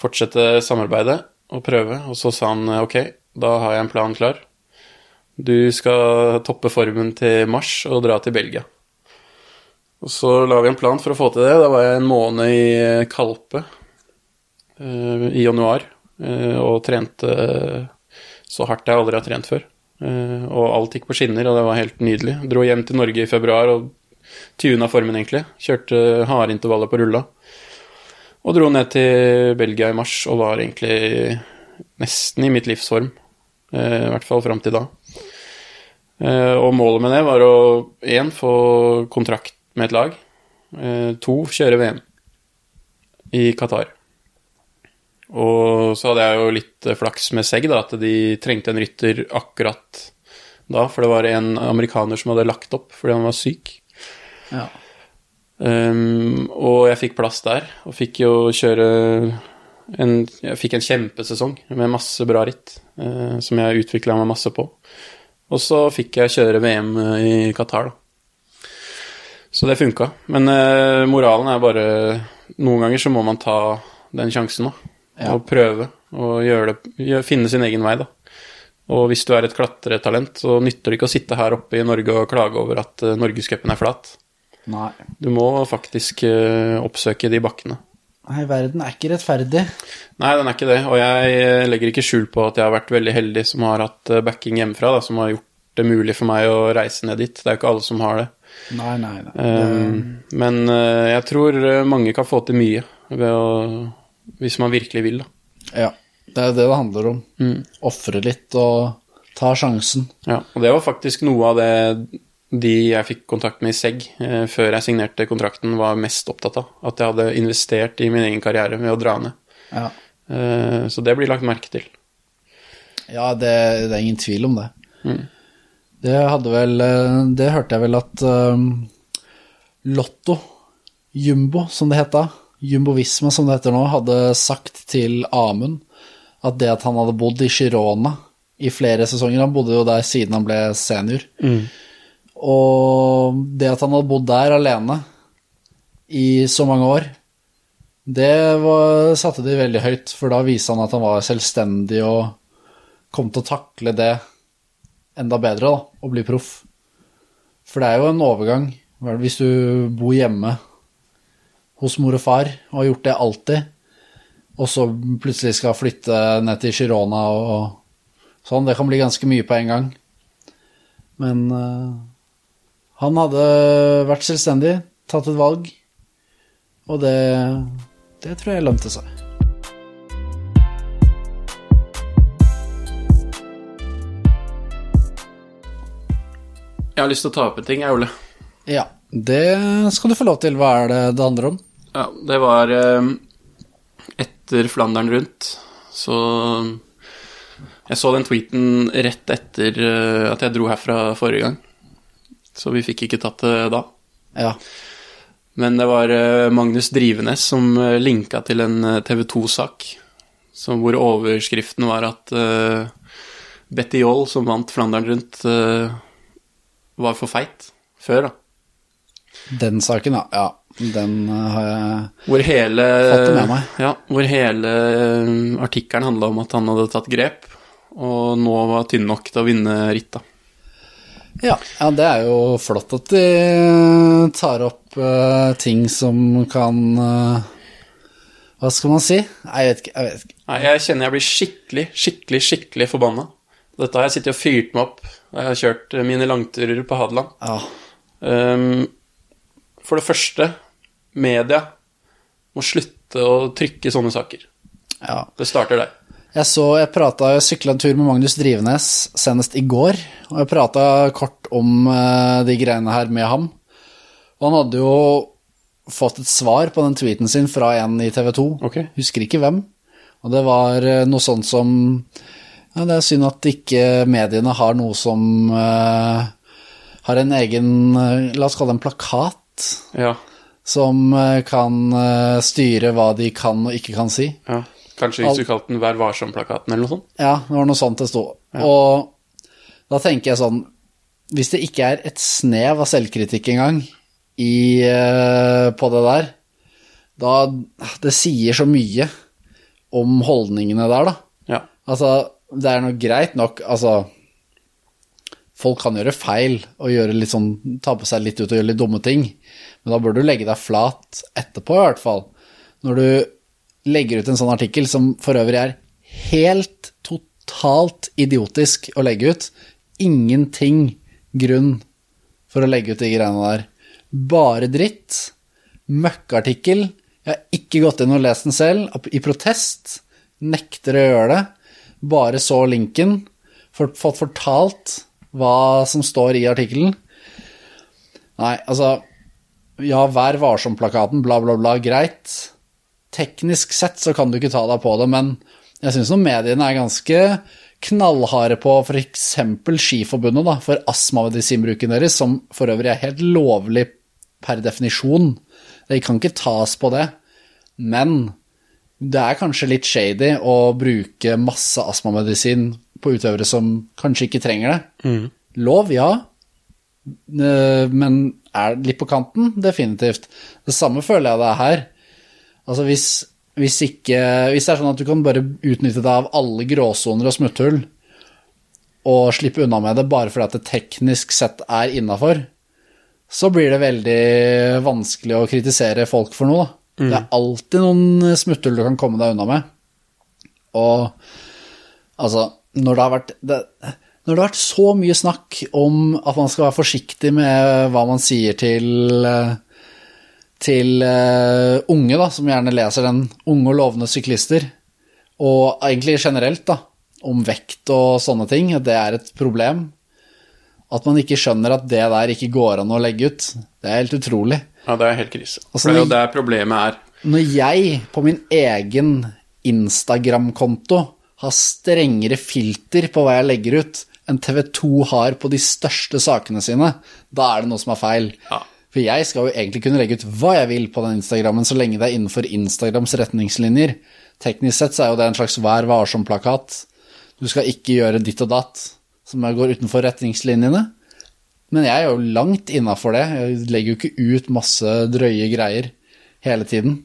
fortsette samarbeidet og prøve. Og så sa han ok, da har jeg en plan klar. Du skal toppe formen til mars og dra til Belgia. Og så la vi en plan for å få til det. Da var jeg en måned i Kalpe eh, i januar eh, og trente så hardt jeg aldri har trent før. Eh, og alt gikk på skinner, og det var helt nydelig. Dro hjem til Norge i februar og tuna formen, egentlig. Kjørte harde intervaller på rulla. Og dro ned til Belgia i mars og var egentlig nesten i mitt livsform. form. I hvert fall fram til da. Eh, og målet med det var å én få kontrakt med et lag. Eh, to kjøre VM i Qatar. Og så hadde jeg jo litt eh, flaks med Segg, da, at de trengte en rytter akkurat da. For det var en amerikaner som hadde lagt opp fordi han var syk. Ja. Um, og jeg fikk plass der, og fikk jo kjøre en, Jeg fikk en kjempesesong med masse bra ritt, uh, som jeg utvikla meg masse på. Og så fikk jeg kjøre VM i Qatar, da. Så det funka. Men uh, moralen er bare Noen ganger så må man ta den sjansen, da. Ja. Og prøve og gjøre det, finne sin egen vei, da. Og hvis du er et klatretalent, så nytter det ikke å sitte her oppe i Norge og klage over at uh, norgescupen er flat. Nei. Du må faktisk eh, oppsøke de bakkene. Nei, verden er ikke rettferdig. Nei, den er ikke det. Og jeg eh, legger ikke skjul på at jeg har vært veldig heldig som har hatt eh, backing hjemmefra, da, som har gjort det mulig for meg å reise ned dit. Det er jo ikke alle som har det. Nei, nei, nei. Um, men jeg tror mange kan få til mye ved å Hvis man virkelig vil, da. Ja, det er det det handler om. Mm. Ofre litt og ta sjansen. Ja, og det var faktisk noe av det de jeg fikk kontakt med i SEG eh, før jeg signerte kontrakten, var mest opptatt av. At jeg hadde investert i min egen karriere med å dra ned. Ja, Eh, så det blir lagt merke til. ja det, det er ingen tvil om det. Mm. Det hadde vel eh, Det hørte jeg vel at um, Lotto, Jumbo som det het da, Jumbo Visma som det heter nå, hadde sagt til Amund at det at han hadde bodd i Girona i flere sesonger Han bodde jo der siden han ble senior. Og det at han hadde bodd der alene i så mange år, det var, satte de veldig høyt, for da viste han at han var selvstendig og kom til å takle det enda bedre, da, og bli proff. For det er jo en overgang hvis du bor hjemme hos mor og far og har gjort det alltid, og så plutselig skal flytte ned til Girona og sånn. Det kan bli ganske mye på en gang. Men eh, han hadde vært selvstendig, tatt et valg, og det, det tror jeg lønte seg. Jeg har lyst til å ta opp en ting, jeg, Ole. Ja, det skal du få lov til. Hva er det det handler om? Ja, det var eh, etter Flandern rundt, så Jeg så den tweeten rett etter eh, at jeg dro herfra forrige gang. Så vi fikk ikke tatt det da. Ja. Men det var eh, Magnus Drivenes som eh, linka til en eh, TV 2-sak hvor overskriften var at uh, Betty Joll, som vant Flandern rundt, uh, var for feit før, da. Den saken, ja. ja. Den har jeg Hvor hele, Fått med meg. Ja, hvor hele artikkelen handla om at han hadde tatt grep, og nå var tynn nok til å vinne ritt, da. Ja, ja, det er jo flott at de tar opp uh, ting som kan uh, Hva skal man si? Jeg vet ikke. Jeg vet ikke. Nei, jeg kjenner jeg blir skikkelig, skikkelig, skikkelig forbanna. Dette har jeg sittet og fyrt meg opp jeg har kjørt eh, mine langturer på Hadeland. Ja, Um, for det første, media må slutte å trykke sånne saker. ja. Det starter der. Jeg så, jeg prata, jeg sykla en tur med Magnus Drivenes senest i går, og jeg prata kort om eh, de greiene her med ham. Og han hadde jo fått et svar på den tweeten sin fra en i TV 2, Ok. husker ikke hvem. Og det var eh, noe sånt som Ja, det er synd at ikke mediene har noe som uh, har en egen La oss kalle det en plakat, Ja. som kan styre hva de kan og ikke kan si. ja. Kanskje hvis du kalte den Vær varsom-plakaten eller noe sånt? Ja, det var noe sånt det sto. Og da tenker jeg sånn Hvis det ikke er et snev av selvkritikk engang i, eh, på det der, da Det sier så mye om holdningene der, da. Ja. Altså, det er noe greit nok, altså Folk kan gjøre feil og gjøre litt sånn, ta på seg litt ut og gjøre litt dumme ting, men da bør du legge deg flat etterpå, i hvert fall. Når du legger ut en sånn artikkel, som for øvrig er helt totalt idiotisk å legge ut. Ingenting grunn for å legge ut de greiene der. Bare dritt. Møkkartikkel. Jeg har ikke gått inn og lest den selv. I protest nekter å gjøre det. Bare så linken. Fått fortalt hva som står i artikkelen. Nei, altså Ja, Vær varsom-plakaten, bla, bla, bla, greit. Teknisk sett så kan du ikke ta deg på det, men jeg syns mediene er ganske knallharde på f.eks. Skiforbundet, da, for astmamedisinbruken deres, som for øvrig er helt lovlig per definisjon. De kan ikke tas på det. Men det er kanskje litt shady å bruke masse astmamedisin på utøvere som kanskje ikke trenger det. Mm. Lov, ja. Eh, Men er litt på kanten? Definitivt. Det samme føler jeg det er her. Altså hvis, hvis, ikke, hvis det er sånn at du kan bare utnytte deg av alle gråsoner og smutthull og slippe unna med det bare fordi at det teknisk sett er innafor, så blir det veldig vanskelig å kritisere folk for noe. Da. Det er alltid noen smutthull du kan komme deg unna med. Og altså, når det har vært det, når det har vært så mye snakk om at man skal være forsiktig med hva man sier til eh, til uh, unge, da, som gjerne leser den unge og lovende syklister, og egentlig generelt, da, om vekt og sånne ting, at det er et problem. At man ikke skjønner at det der ikke går an å legge ut. Det er helt utrolig. Ja, det er helt krise. Altså, det er jo der problemet er. Når jeg på min egen Instagram-konto har strengere filter på hva jeg legger ut enn TV 2 har på de største sakene sine, da er det noe som er feil. Ja. For jeg skal jo egentlig kunne legge ut hva jeg vil på den Instagrammen, så lenge det er innenfor Instagrams retningslinjer. Teknisk sett så er jo det en slags Vær varsom-plakat. Du skal ikke gjøre ditt og datt som går utenfor retningslinjene. Men jeg er jo langt innafor det. Jeg legger jo ikke ut masse drøye greier hele tiden.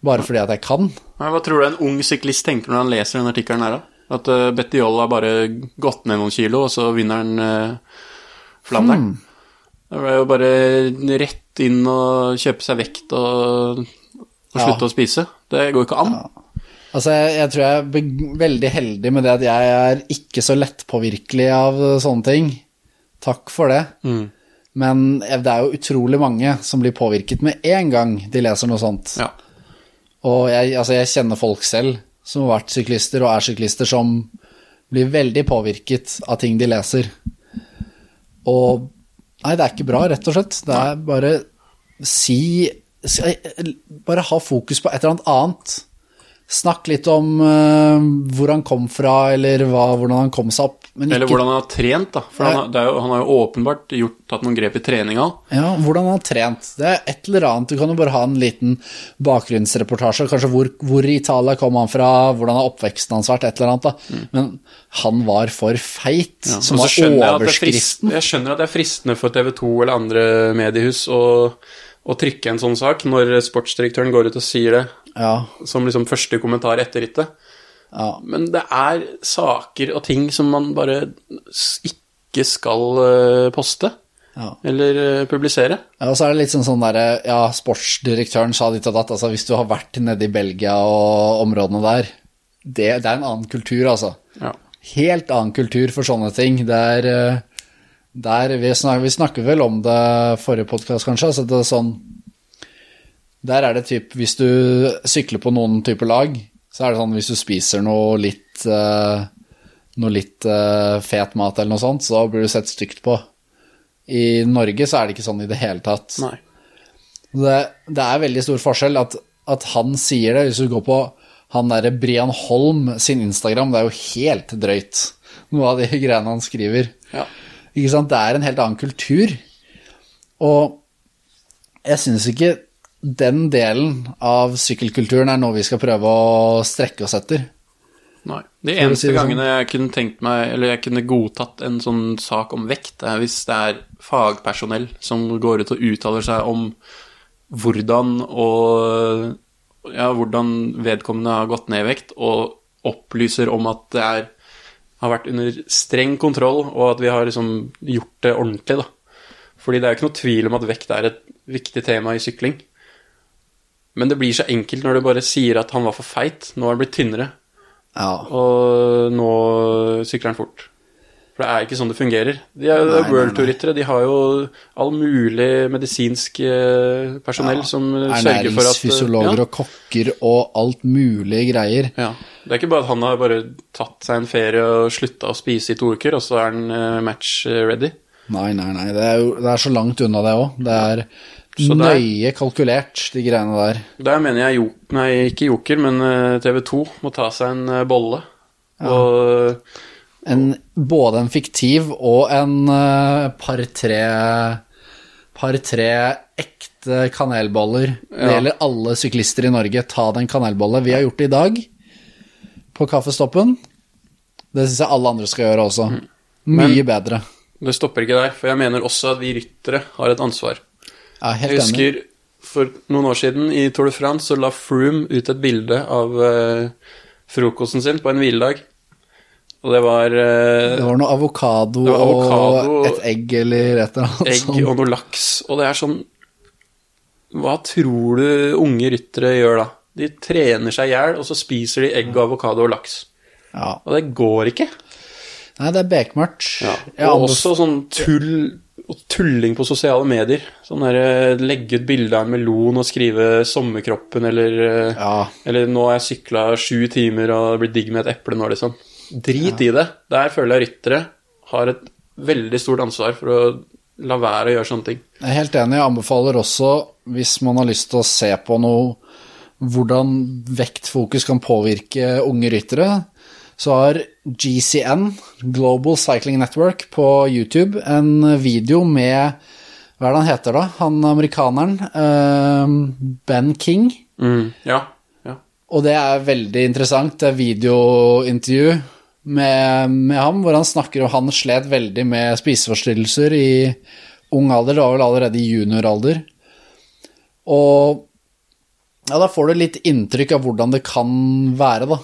Bare fordi at jeg kan. Men Hva tror du en ung syklist tenker når han leser den artikkelen her, da? At uh, Joll har bare gått ned noen kilo, og så vinner han uh, Flandern? Det er jo bare rett inn og kjøpe seg vekt og, og slutte Ja. å spise. Det går ikke an. Altså, jeg, jeg tror jeg er veldig heldig med det at jeg er ikke så lettpåvirkelig av sånne ting. Takk for det. Mm. Men det er jo utrolig mange som blir påvirket med en gang de leser noe sånt. Ja. Og jeg, altså jeg kjenner folk selv som har vært syklister og er syklister, som blir veldig påvirket av ting de leser. Og Nei, det er ikke bra, rett og slett. Det er bare si Bare ha fokus på et eller annet annet. Snakk litt om uh, hvor han kom fra, eller hva, hvordan han kom seg opp. Men Eller ikke, hvordan han har trent, da. For han, har- det jo, han har jo åpenbart gjort, tatt noen grep i treninga. Ja, hvordan han har trent. Det er et eller annet. Du kan jo bare ha en liten bakgrunnsreportasje. Kanskje hvor, hvor i Italia kom han fra, hvordan har oppveksten hans vært, et eller annet. da. Men han var for feit, Ja, som var overskriften. jeg frist-. Jeg skjønner at det er fristende for TV 2 eller andre mediehus å, å trykke en sånn sak når sportsdirektøren går ut og sier det Ja, som liksom første kommentar etter rittet. ja. Men det er saker og ting som man bare ikke skal eh, poste ja. eller eh, publisere. Ja, og så er det litt sånn sånn derre Ja, sportsdirektøren sa ditt og datt. Altså, hvis du har vært nede i Belgia og områdene der det, det er en annen kultur, altså. Ja. Helt annen kultur for sånne ting. Det er eh, der vi, snakker, vi snakker vel om det forrige podkast, kanskje. Altså det er sånn Der er det typ Hvis du sykler på noen type lag, så er det sånn hvis du spiser noe litt eh, Noe litt eh, fet mat eller noe sånt, så blir du sett stygt på. I Norge så er det ikke sånn i det hele tatt. Nei. Det, det er veldig stor forskjell at, at han sier det. Hvis du går på han derre Brian Holm sin Instagram, det er jo helt drøyt, noe av de greiene han skriver. Ja. Ikke sant? Det er en helt annen kultur. Og jeg syns ikke den delen av sykkelkulturen er noe vi skal prøve å strekke oss etter. Nei. De eneste si sånn. gangene jeg kunne tenkt meg, eller jeg kunne godtatt en sånn sak om vekt, er hvis det er fagpersonell som går ut og uttaler seg om hvordan og ja, hvordan vedkommende har gått ned i vekt, og opplyser om at det er, har vært under streng kontroll, og at vi har liksom gjort det ordentlig, da. Fordi det er jo ikke noe tvil om at vekt er et viktig tema i sykling. Men det blir så enkelt når du bare sier at han var for feit, nå har han blitt tynnere. Ja. Og nå sykler han fort. For det er ikke sånn det fungerer. De er, jo World. Tour-ryttere de har jo all mulig medisinsk personell personell som sørger for at Ernæringsfysiologer og kokker og alt mulig greier. ja. Det er ikke bare at han har bare tatt seg en ferie og slutta å spise i to uker, og så er han eh, match ready. Nei, nei, nei. Det er jo det er så langt unna det òg. Det er Så det er- nøye kalkulert, de greiene der. Der mener jeg Joker, nei, ikke Joker, men TV 2 må ta seg en bolle. bolle. Og En, både en fiktiv og en eh, par-tre par-tre ekte kanelboller. Det Ja. gjelder alle syklister i Norge. Ta deg en kanelbolle. Vi har gjort det i dag på Kaffestoppen. Det syns jeg alle andre skal gjøre også. Mye bedre. det stopper ikke der, for jeg mener også at vi ryttere har et ansvar. Er helt Jeg enig. husker for noen år siden i Tour de France så la Froome ut et bilde av eh, frokosten sin på en hviledag. Og det var eh, Det var noe avokado, var avokado, og et egg eller et eller annet egg sånn. og noe laks. Og det er sånn Hva tror du unge ryttere gjør da? De trener seg i hjel, og så spiser de egg avokado og laks. Ja. Og det går ikke. Nei, det er bekmørkt. Ja. Og også sånn tull og tulling på sosiale medier. Sånn der, legge ut bilde av en melon og skrive 'sommerkroppen' eller eh, Ja. Eller 'nå har jeg sykla sju timer og blir digg med et eple nå', liksom. Drit i det. Der føler jeg ryttere har et veldig stort ansvar for å la være å gjøre sånne ting. Jeg er helt enig. Jeg anbefaler også, hvis man har lyst til å se på noe hvordan vektfokus kan påvirke unge ryttere, så har GCN, Global Cycling Network, på YouTube en video med Hva er det han heter, da? Han amerikaneren. eh, Ben King. Mm. Ja. ja. Og det er veldig interessant. Det er videointervju med, med ham, hvor han snakker om han slet veldig med spiseforstyrrelser i ung alder. Det var vel allerede i junioralder. Og ja, da får du litt inntrykk av hvordan det kan være, da.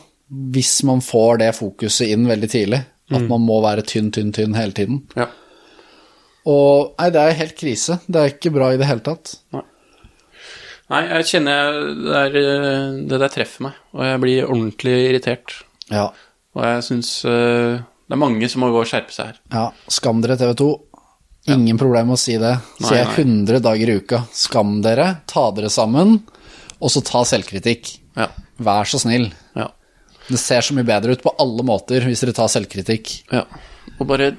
Hvis man får det fokuset inn veldig tidlig. At man må være tynn, tynn, tynn hele tiden. ja. Og nei, det er helt krise. Det er ikke bra i det hele tatt. Nei, jeg kjenner det, er, eh, det der treffer meg, og jeg blir ordentlig irritert. Ja. Og jeg syns uh, det er mange som må gå og skjerpe seg her. Ja, skam dere TV 2. Ingen problem å si det. Sier jeg 100 dager i uka. Skam dere, ta dere sammen, og så ta selvkritikk. Ja. Vær så snill. ja. Det ser så mye bedre ut på alle måter hvis dere tar selvkritikk. ja. Og bare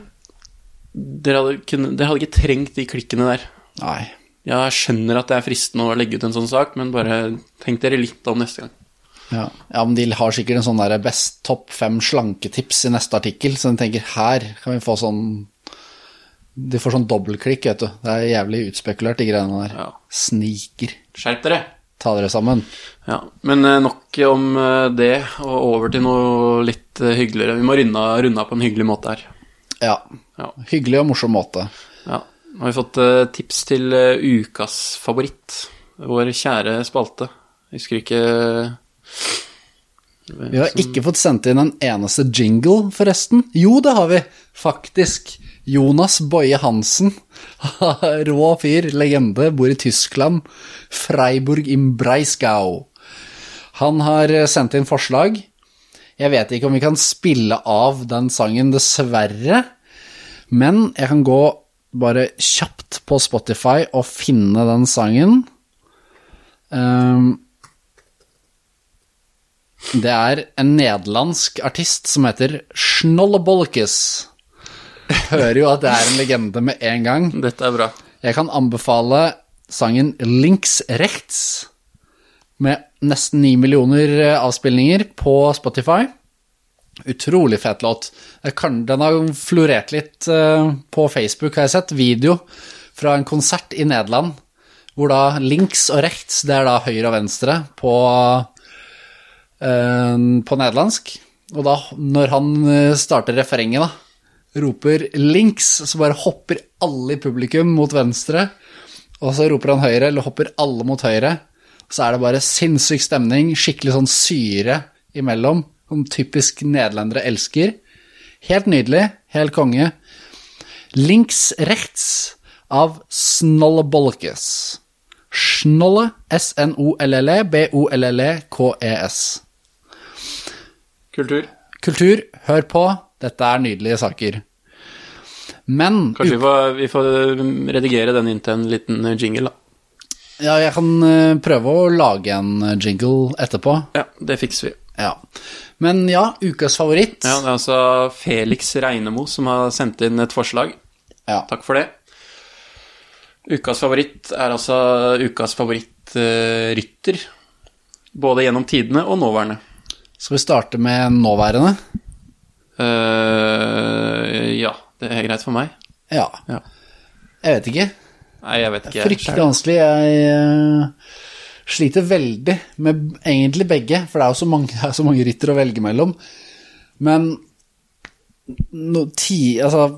dere hadde, kunne, dere hadde ikke trengt de klikkene der. Nei. Ja, jeg skjønner at det er fristende å legge ut en sånn sak, men bare tenk dere litt om neste gang. Ja. ja, men de har sikkert en sånn der best topp fem slanketips i neste artikkel, så de tenker her kan vi få sånn De får sånn dobbeltklikk, vet du. Det er jævlig utspekulert, de greiene der. Ja. Sniker. Skjerp dere! Ta dere sammen. Ja, Men eh, nok om eh, det, og over til noe litt eh, hyggeligere. Vi må runde av på en hyggelig måte her. Ja. Ja. Hyggelig og morsom måte. Ja. Nå har vi fått tips til ukas favoritt. Vår kjære spalte. Jeg husker ikke Vi har ikke fått sendt inn en eneste jingle, forresten. Jo, det har vi, faktisk. Jonas Boje Hansen. Rå fyr, legende, bor i Tyskland. Freiburg im Breisgau. Han har sendt inn forslag. Jeg vet ikke om vi kan spille av den sangen, dessverre. Men jeg kan gå bare kjapt på Spotify og finne den sangen. Ehm, det er en nederlandsk artist som heter Schnollebolkes. Hører jo at det er en legende med en gang. Dette er bra. Jeg kan anbefale sangen Links Rechts med nesten 9 millioner eh, avspillinger på Spotify. Utrolig fet låt. Den har florert litt eh, på Facebook, har jeg sett. Video fra en konsert i Nederland, hvor da links og rechts, det er da høyre og venstre på, på nederlandsk. Og da, når han eh, starter refrenget, da, roper links, så bare hopper alle i publikum mot venstre. Og så roper han høyre, eller hopper alle mot høyre. Så er det bare sinnssyk stemning, skikkelig sånn syre imellom, som typisk nederlendere elsker. Helt nydelig, helt konge. Links rechts av. Snolle, S-N-O-L-L-E, B-O-L-L-E-K-E-S. Kultur. Kultur, hør på, dette er nydelige saker. Men Kanskje vi får, vi får redigere den inn til en liten jingle, da. ja, jeg kan eh, prøve å lage en eh, jingle etterpå. Ja, det fikser vi. Ja. Men ja, ukas favoritt. Ja, Det er altså Felix Reinemo som har sendt inn et forslag. Ja. Takk for det. Ukas favoritt er altså ukas favorittrytter. både gjennom tidene og nåværende. Skal vi starte med nåværende? Uh, ja, det er greit for meg. Ja. Ja. Jeg vet ikke. Nei, jeg vet ikke. jeg Fryktelig selv. vanskelig. Jeg uh, sliter veldig med egentlig begge, for det er jo så mange, er så mange rytter å velge mellom. Men no, ti, altså,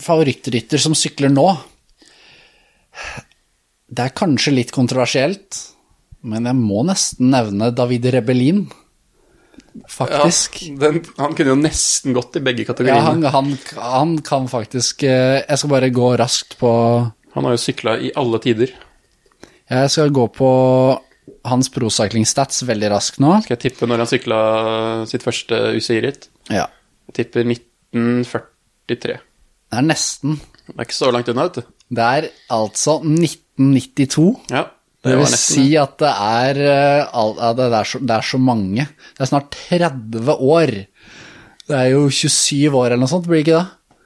favorittrytter som sykler nå Det er kanskje litt kontroversielt, men jeg må nesten nevne David Rebellin, faktisk. Ja, den, han kunne jo nesten gått i begge Ja, kategoriene. han, han, han kan faktisk eh, Jeg skal bare gå raskt på Han har jo sykla i alle tider. Jeg skal gå på hans procycling stats veldig raskt nå. Skal jeg tippe når han sykla sitt første UCI-ritt? Ja. Jeg tipper 1943. Det er nesten. Det er ikke så langt unna, vet du. Det er altså 1992. Ja, Det det vil si at det er, eh, det, er så, det er så mange. Det er snart 30 år. Det er jo 27 år eller noe sånt, blir det ikke det?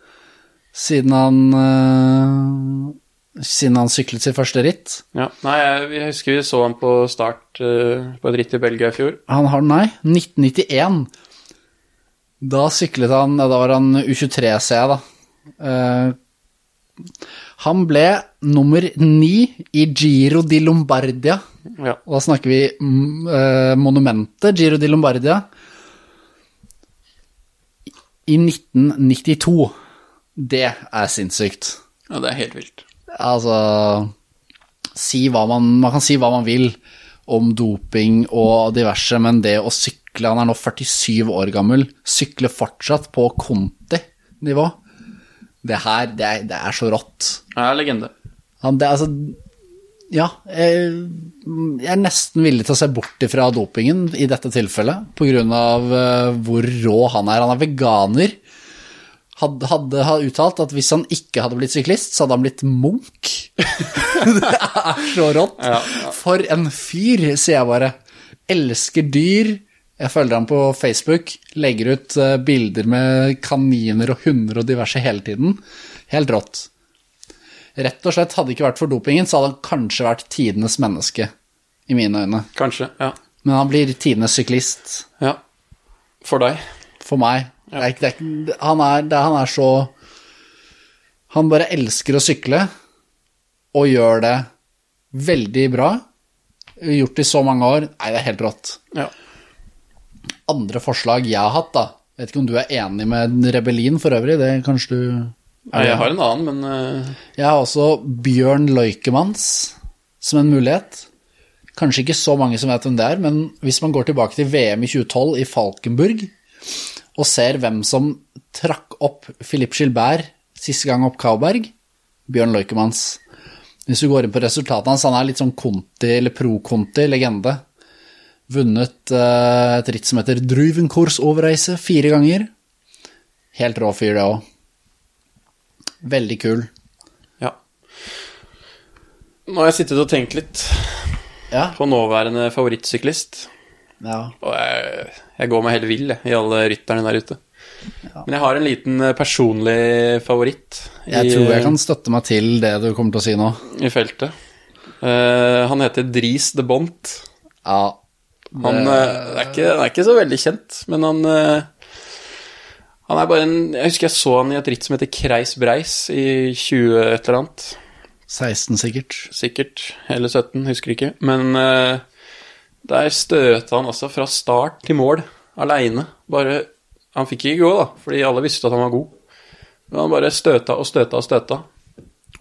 Siden han eh, Siden han syklet sitt første ritt. Ja, nei, jeg, jeg husker vi så han på start eh, på et ritt i Belgia i fjor. Han har, nei, 1991. Da syklet han, da var han U23C, da. Eh, han ble nummer ni i Giro di Lombardia. Ja, Og da snakker vi eh, monumentet Giro di Lombardia. I 1992. Det er sinnssykt. ja det er helt vilt. Altså si man, man kan si hva man vil om doping og diverse, men det å sykle Han er nå 47 år gammel, sykle fortsatt på Conti-nivå. Det her, det er, det er så rått. Ja, legende. Han, det er altså Ja, jeg, er nesten villig til å se bort ifra dopingen i dette tilfellet, av eh, hvor rå han er. Han er veganer. Hadde, hadde hadde uttalt at hvis han ikke hadde blitt syklist, så hadde han blitt munk. det er så rått. Ja, For en fyr, sier jeg bare. Elsker dyr. Jeg følger ham på Facebook. Legger ut eh, bilder med kaniner og hunder og diverse hele tiden. Helt rått. Rett og slett, hadde det ikke vært for dopingen, så hadde han kanskje vært tidenes menneske, i mine øyne. Kanskje. Ja. Men han blir tidenes syklist. ja. For deg. For meg. Det er, det er, han, er, det, han er så Han bare elsker å sykle, og gjør det veldig bra. Gjort det i så mange år. Nei, det er helt rått. Ja. Andre forslag jeg har hatt, da. Vet ikke om du er enig med Rebellin for øvrig, det kanskje du Nei, jeg har en annen, men uh... Jeg har også Bjørn Loikemanns som en mulighet. Kanskje ikke så mange som vet hvem det er, men hvis man går tilbake til VM i 2012 i Falkenburg og ser hvem som trakk opp Philippe Gilbert siste gang opp Kauberg, Bjørn Loikemanns. Hvis du går inn på resultatene hans, han er litt sånn Conti, eller pro-Conti-legende. Vunnet eh, et ritt som heter Druvenkors Overreise fire ganger. Helt rå fyr, det òg. Veldig kul. ja. Nå har jeg sittet og tenkt litt Ja. på nåværende favorittsyklist. ja. Og jeg, jeg går meg helt vill jeg, i alle rytterne der ute. Men jeg har en liten eh, personlig favoritt i, Jeg tror jeg kan støtte meg til det du kommer til å si nå. i feltet. Uh, han heter Dries de Bont. Ja. Han, det... er ikke, han er ikke så veldig kjent, men han eh, Han er bare en Jeg husker jeg så han i et ritt som heter Kreis Breis i 20 et eller annet. 16 sikkert. Sikkert. Eller 17, husker ikke. Men eh, der støta han altså fra start til mål aleine. Bare Han fikk ikke gå, da, fordi alle visste at han var god. Men han bare støta og støta og støta.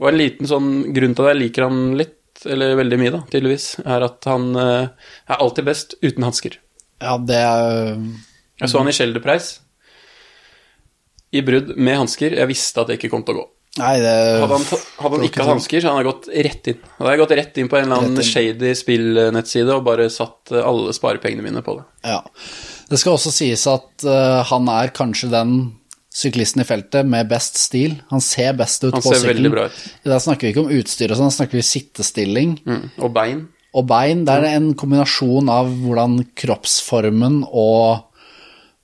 Og en liten sånn grunn til at jeg liker han litt, eller veldig mye, da, tydeligvis, er at han eh, er alltid best uten hansker. Ja, det er Jeg så han i Shelderpreis. I brudd med hansker. Jeg visste at det ikke kom til å gå. Nei, det Hadde han, hadde han ikke hatt hansker, så hadde han gått rett inn. Da hadde gått rett inn på en eller annen shady spillnettside og bare satt eh, alle sparepengene mine på det. Ja. Det skal også sies at uh, han er kanskje den syklisten i feltet med best stil. Han ser best ut Han på sykkelen. Da snakker vi ikke om utstyr og sånn, da snakker vi sittestilling Mm. Og bein. og bein. Det er en kombinasjon av hvordan kroppsformen og,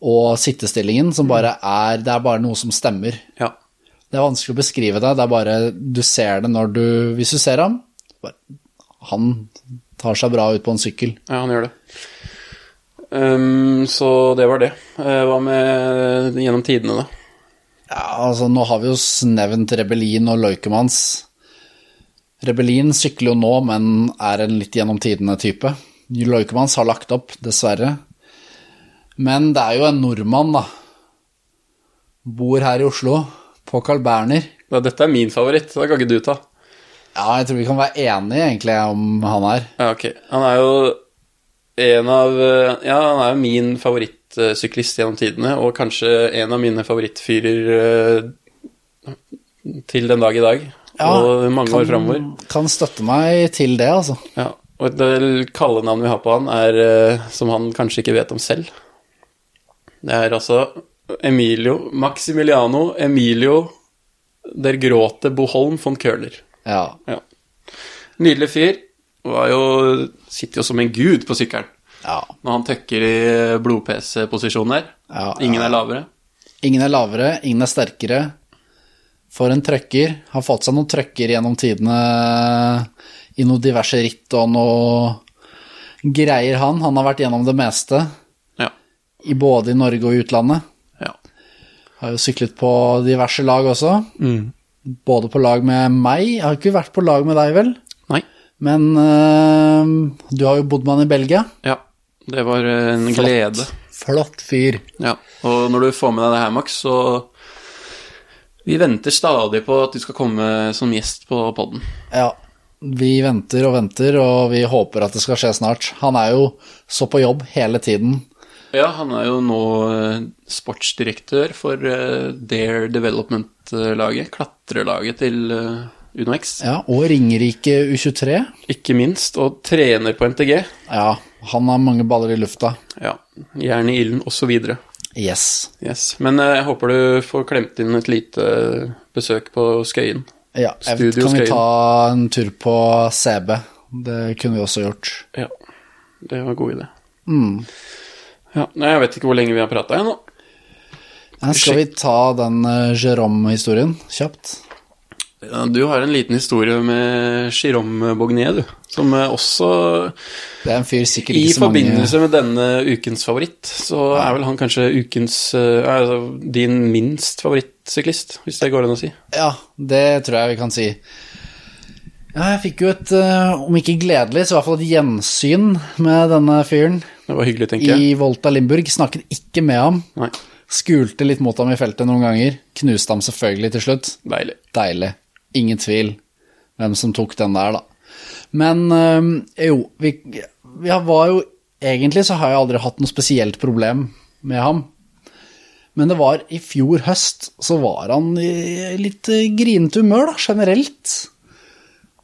og sittestillingen som bare er Det er bare noe som stemmer. Ja. Det er vanskelig å beskrive det, det er bare du ser det når du Hvis du ser ham bare, Han tar seg bra ut på en sykkel. Ja, han gjør det. Um, så det var det. Eh, hva med gjennom tidene, da? Ja, altså Nå har vi jo nevnt Rebellin og Løykemans. Rebellin sykler jo nå, men er en litt gjennom tidene-type. Løykemans har lagt opp, dessverre. Men det er jo en nordmann, da. Bor her i Oslo, på Carl Berner. Ja, dette er min favoritt, det da kan ikke du ta. Ja, jeg tror vi kan være enige egentlig om han her. Ja, ok. Han er jo en av eh, Ja, han er jo min favorittsyklist gjennom tidene, og kanskje en av mine favorittfyrer eh, til den dag i dag. og mange år framover. Kan støtte meg til det, altså. Ja, og et kallenavn vi har på han, er eh, som han kanskje ikke vet om selv. Det er altså Emilio Maximiliano Emilio der Gråte Boholm von Køhler. Ja. Ja. Nydelig fyr. Var jo, sitter jo som en gud på sykkelen ja. når han tøkker i blod-PC-posisjon der. Ja, Ingen er lavere. Ingen er lavere, ingen er sterkere. For en trøkker. Har fått seg noen trøkker gjennom tidene i noen diverse ritt og noe greier, han. Han har vært gjennom det meste, Ja. i både i Norge og utlandet. ja. Har jo syklet på diverse lag også. Både på lag med meg. Jeg har ikke vært på lag med deg, vel? Nei. Men øh, du har jo bodd med han i Belgia. Ja. Det var en Flott. glede. Flott fyr. Ja. Og når du får med deg det her, Max, så Vi venter stadig på at du skal komme som gjest på podden. Ja, vi venter og venter, og vi håper at det skal skje snart. Han er jo så på jobb hele tiden. Ja, han er jo nå eh, sportsdirektør for eh, Dare Development-laget, klatrelaget til eh, UnoX. Ja, og Ringerike U23. Ikke minst, og trener på MTG. Ja, han har mange baller i lufta. Ja, Jern i ilden, osv. Yes. Yes. Men eh, jeg håper du får klemt inn et lite besøk på Skøyen. Ja, Studio kan vi ta en tur på CB? Det kunne vi også gjort. Ja, det var en god idé. Mm. Ja, Jeg vet ikke hvor lenge vi har prata ennå. Skal vi ta den uh, Jérôme-historien kjapt? Ja, du har en liten historie med Jérôme Bognet, du. Som eh, også Det er en fyr sikkert I ikke så mange forbindelse med denne ukens favoritt, så er vel han kanskje ukens eh, altså, din minst favorittsyklist, hvis det går an å si. Ja, det tror jeg vi kan si. Ja, jeg fikk jo et, eh, om ikke gledelig, så i hvert fall et gjensyn med denne fyren Det var hyggelig, tenker jeg. i Volta Limburg. Snakket ikke med ham. Nei, Skulte litt mot ham i feltet noen ganger. Knuste ham selvfølgelig til slutt. deilig. Deilig. Ingen tvil hvem som tok den der, da. Men øhm, jo, vi, vi var jo Egentlig så har jeg aldri hatt noe spesielt problem med ham. Men det var i fjor høst, så var han i litt eh, grinete humør, da, generelt.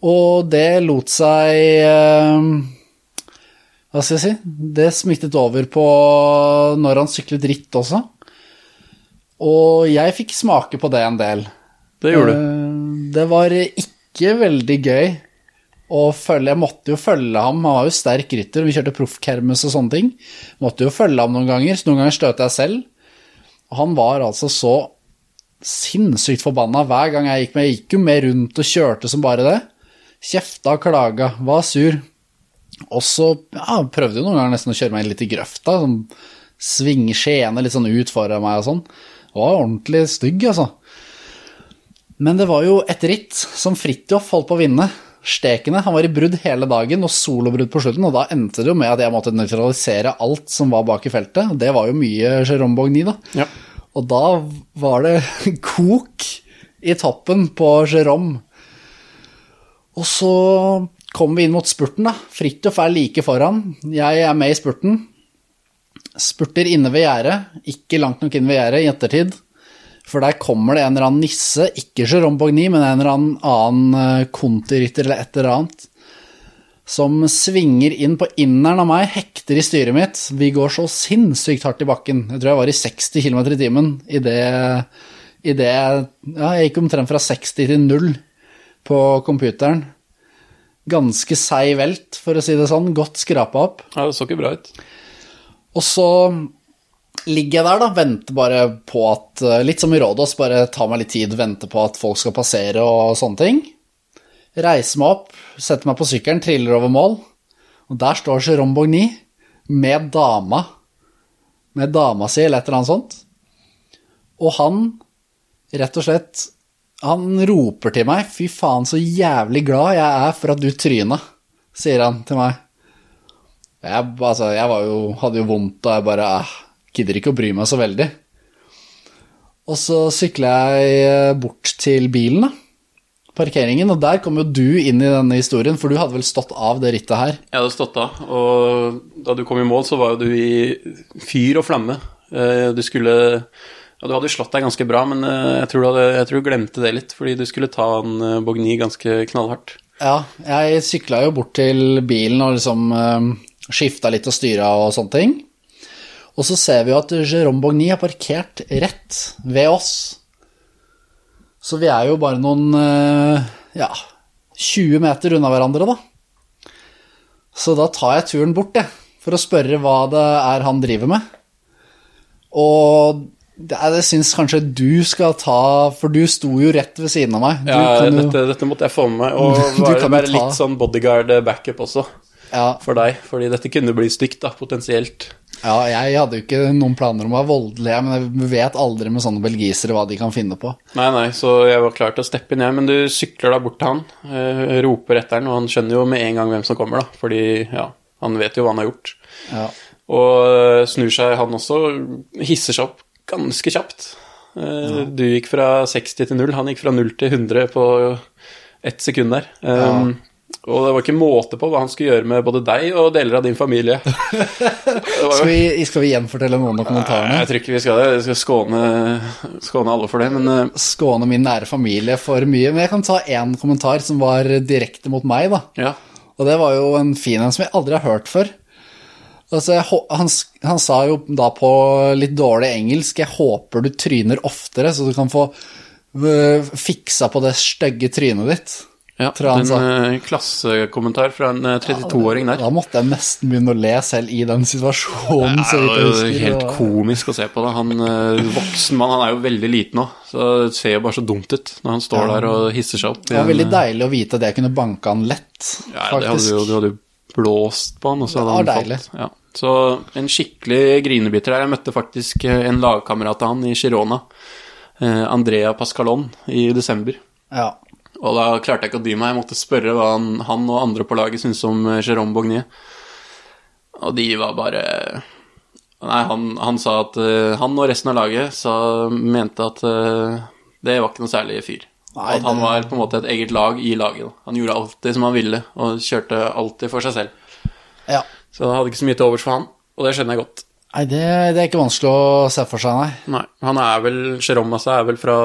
Og det lot seg øhm, Hva skal jeg si? Det smittet over på når han syklet ritt også. Og jeg fikk smake på det en del. Det gjorde du. Det var ikke veldig gøy å følge Jeg måtte jo følge ham, han var jo sterk rytter, vi kjørte proffkermes og sånne ting. Måtte jo følge ham noen ganger, så noen ganger støtte jeg selv. Han var altså så sinnssykt forbanna hver gang jeg gikk med. Jeg gikk jo med rundt og kjørte som bare det. Kjefta og klaga, var sur. Og så ja, prøvde jo noen ganger nesten å kjøre meg litt i grøfta. Sånn, svinge skjeene litt sånn ut foran meg og sånn. Det var ordentlig stygg, altså. Men det var jo et ritt som Fridtjof holdt på å vinne. Stekene. Han var i brudd hele dagen og solobrudd på slutten, og da endte det jo med at jeg måtte nøytralisere alt som var bak i feltet. Det var jo mye Jérôme Bogny, da. Ja. Og da var det kok i toppen på Jérôme. Og så kom vi inn mot spurten, da. Fridtjof er like foran. Jeg er med i spurten. Spurter inne ved gjerdet. Ikke langt nok inn ved gjerdet i ettertid. For der kommer det en eller annen nisse, ikke Jérôme Bogny, men en eller annen annen eh, kontirytter eller et eller annet, som svinger inn på inneren av meg, hekter i styret mitt. Vi går så sinnssykt hardt i bakken. Jeg tror jeg var i 60 km i timen i det, i det Ja, jeg gikk omtrent fra 60 til 0 på computeren. Ganske seig velt, for å si det sånn. Godt skrapa opp. Ja, det så ikke bra ut. Og så ligger jeg der, da, venter bare på at Litt som i Rådås, bare ta meg litt tid, vente på at folk skal passere og sånne ting. Reiser meg opp, setter meg på sykkelen, triller over mål. Og der står Jérôme Bogny med dama. Med dama si, eller et eller annet sånt. Og han, rett og slett Han roper til meg 'fy faen, så jævlig glad jeg er for at du tryna', sier han til meg. Jeg, altså, jeg jo, hadde jo vondt, og jeg bare eh, gidder ikke å bry meg så veldig. Og så sykler jeg bort til bilen, da parkeringen, og der kom jo du inn i denne historien, for du hadde vel stått av det rittet her? Jeg hadde stått av, og da du kom i mål, så var jo du i fyr og flamme. Eh, du skulle ja, Du hadde jo slått deg ganske bra, men eh, jeg tror, du hadde, jeg tror du glemte det litt, fordi du skulle ta en eh, Bogny ganske knallhardt. Ja, jeg sykla jo bort til bilen og liksom skifta litt og styra og sånne ting. Og så ser vi jo at Jérôme Bogny er parkert rett ved oss. Så vi er jo bare noen ja, 20 meter unna hverandre, da. Så da tar jeg turen bort, jeg, for å spørre hva det er han driver med. Og jeg syns kanskje du skal ta, for du sto jo rett ved siden av meg. Du ja, jo, dette, dette, måtte jeg få med meg, og bare, være litt sånn bodyguard-backup også ja. for deg. Fordi dette kunne bli stygt, da, potensielt. Ja, jeg hadde jo ikke noen planer om å være voldelig, men jeg vet aldri med sånne belgisere hva de kan finne på. Nei, nei, så jeg var klar til å steppe inn, jeg. Men du sykler da bort til han, øh, roper etter han, og han skjønner jo med en gang hvem som kommer, da. Fordi, ja, han vet jo hva han har gjort. Ja. Og snur seg, han også, hisser seg opp ganske kjapt. Ja. du gikk fra 60 til 0, han gikk fra 0 til 100 på ett sekund der. Um, og det var ikke måte på hva han skulle gjøre med både deg og deler av din familie. Skal, vi, skal, vi, gjenfortelle noen av kommentarene? Jeg tror ikke vi skal det. Vi skal skåne, skåne alle for det, men uh... Skåne min nære familie for mye. Men jeg kan ta én kommentar som var direkte mot meg, da. Ja. Og det var jo en fin en som jeg aldri har hørt før. Altså, han, han, sa jo da på litt dårlig engelsk 'Jeg håper du tryner oftere, så du kan få uh, fiksa på det stygge trynet ditt'. Ja, en uh, klassekommentar fra en uh, 32-åring der. Da, måtte jeg nesten begynne å le selv i den situasjonen. Det er jo helt og... komisk å se på det. Han uh, voksen mann, han er jo veldig liten nå, så det ser jo bare så dumt ut når han står ja. der og hisser seg opp. Det var veldig deilig å vite at jeg kunne banke han lett, ja, faktisk. Jo, du hadde jo blåst på han, og så hadde han deilig. falt. Ja. Så en skikkelig grinebiter der. Jeg møtte faktisk en lagkamerat av han i Girona, Andrea Pascalon, i desember. Ja. Og da klarte jeg ikke å dy meg. Jeg måtte spørre hva han, han og andre på laget syntes om eh, Jérôme Bognier. Og de var bare Nei, han, han, sa at uh, Han og resten av laget sa, mente at uh, det var ikke noe særlig fyr. Nei, at han var på en måte et eget lag i laget. Han gjorde alltid som han ville, og kjørte alltid for seg selv. Ja. Så jeg hadde ikke så mye til overs for han, og det skjønner jeg godt. Nei, det, det, er ikke vanskelig å se for seg, nei. nei han er vel Jérôme altså, er vel fra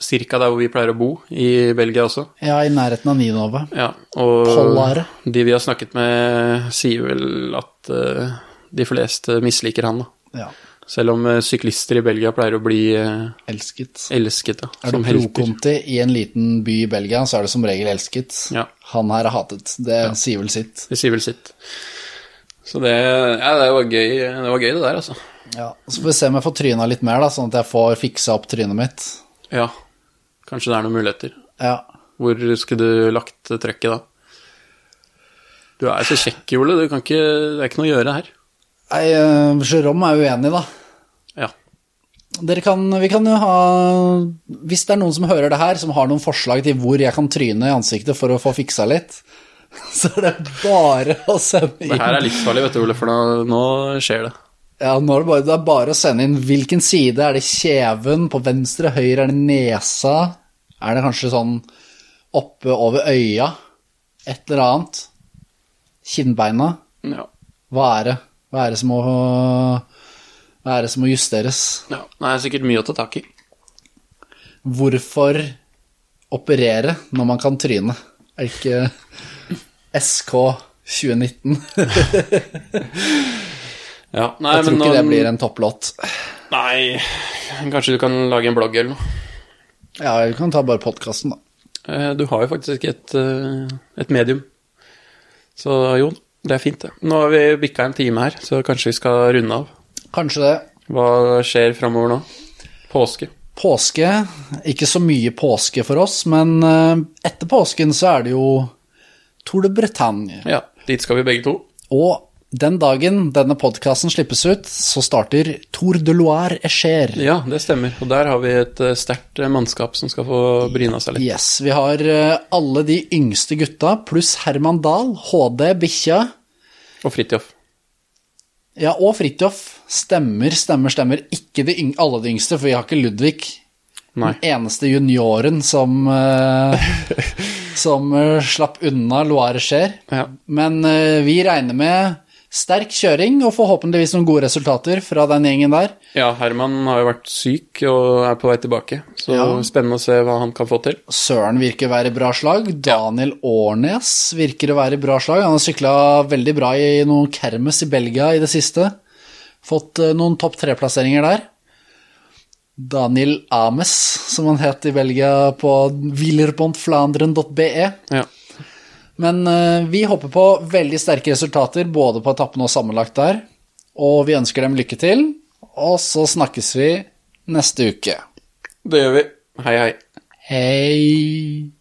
Cirka der hvor vi pleier å bo, i Belgia også. Ja, i nærheten av Ninove. Ja, og Pollare. de vi har snakket med, sier vel at uh, de fleste misliker han, da. Ja. Selv om uh, syklister i Belgia pleier å bli uh, elsket. elsket ja, er du pro-Conti i en liten by i Belgia, så er du som regel elsket. Ja. Han her er hatet. Det ja. sier vel sitt. Det sier vel sitt. Så det, ja, det var gøy, det var gøy, det der, altså. Ja, Så får vi se om jeg får tryna litt mer, da, sånn at jeg får fiksa opp trynet mitt. Ja, Kanskje det er noen muligheter. Ja. Hvor skulle du lagt trøkket da? Du er så kjekk, Ole. Du kan ikke, det er ikke noe å gjøre her. Nei, uh, Jérôme er uenig, da. Ja. Dere kan, vi kan jo ha Hvis det er noen som hører det her, som har noen forslag til hvor jeg kan tryne i ansiktet for å få fiksa litt, så er det bare å sende inn Det her er livsfarlig, vet du, Ole, for nå, nå skjer det. Ja, nå er det, bare, det er bare å sende inn hvilken side. Er det kjeven på venstre, høyre, er det nesa? Er det kanskje sånn oppe over øya? Et eller annet? Kinnbeina? Ja. Hva er det? Hva er det som må Hva er det som må justeres? Ja, Det er sikkert mye å ta tak i. Hvorfor operere når man kan tryne? Er ikke SK 2019. Ja, nei, Jeg tror ikke det blir en topplåt. Nei, kanskje du kan lage en blogg eller noe. Ja, vi kan ta bare podkasten, da. Eh, Du har jo faktisk et, eh, et medium. Så jo, det er fint, det. Nå har vi bikka en time her, så kanskje vi skal runde av. Kanskje det. Hva skjer framover nå? Påske. Påske. Ikke så mye påske for oss, men eh, etter påsken så er det jo Tour de Bretagne. Ja, dit skal vi begge to. Og den dagen denne podkasten slippes ut, så starter Tour de Loire Echer. Ja, det stemmer. Og der har vi et eh, sterkt eh, mannskap som skal få bryna seg litt. Yes, vi har eh, alle de yngste gutta, pluss Herman Dahl, HD, bikkja. Og Fridtjof. Ja, og Fridtjof. Stemmer, stemmer, stemmer. Ikke de alle de yngste, for vi har ikke Ludvig. Nei. Den eneste junioren som, som slapp unna Loire Cher. Ja. Men vi regner med sterk kjøring og forhåpentligvis noen gode resultater fra den gjengen der. ja, Herman har jo vært syk og er på vei tilbake, så Ja. spennende å se hva han kan få til. Søren virker å være i bra slag. Daniel Årnes virker å være i bra slag. Han har sykla veldig bra i noen kermes i Belgia i det siste. Fått eh, noen topp tre-plasseringer der. Daniel Ames, som han het i Belgia på wielerpontflanderen.be. Ja. Men eh, vi håper på veldig sterke resultater både på etappen og sammenlagt der. Og vi ønsker dem lykke til. Og så snakkes vi neste uke. Det gjør vi. Hei, hei. Hei.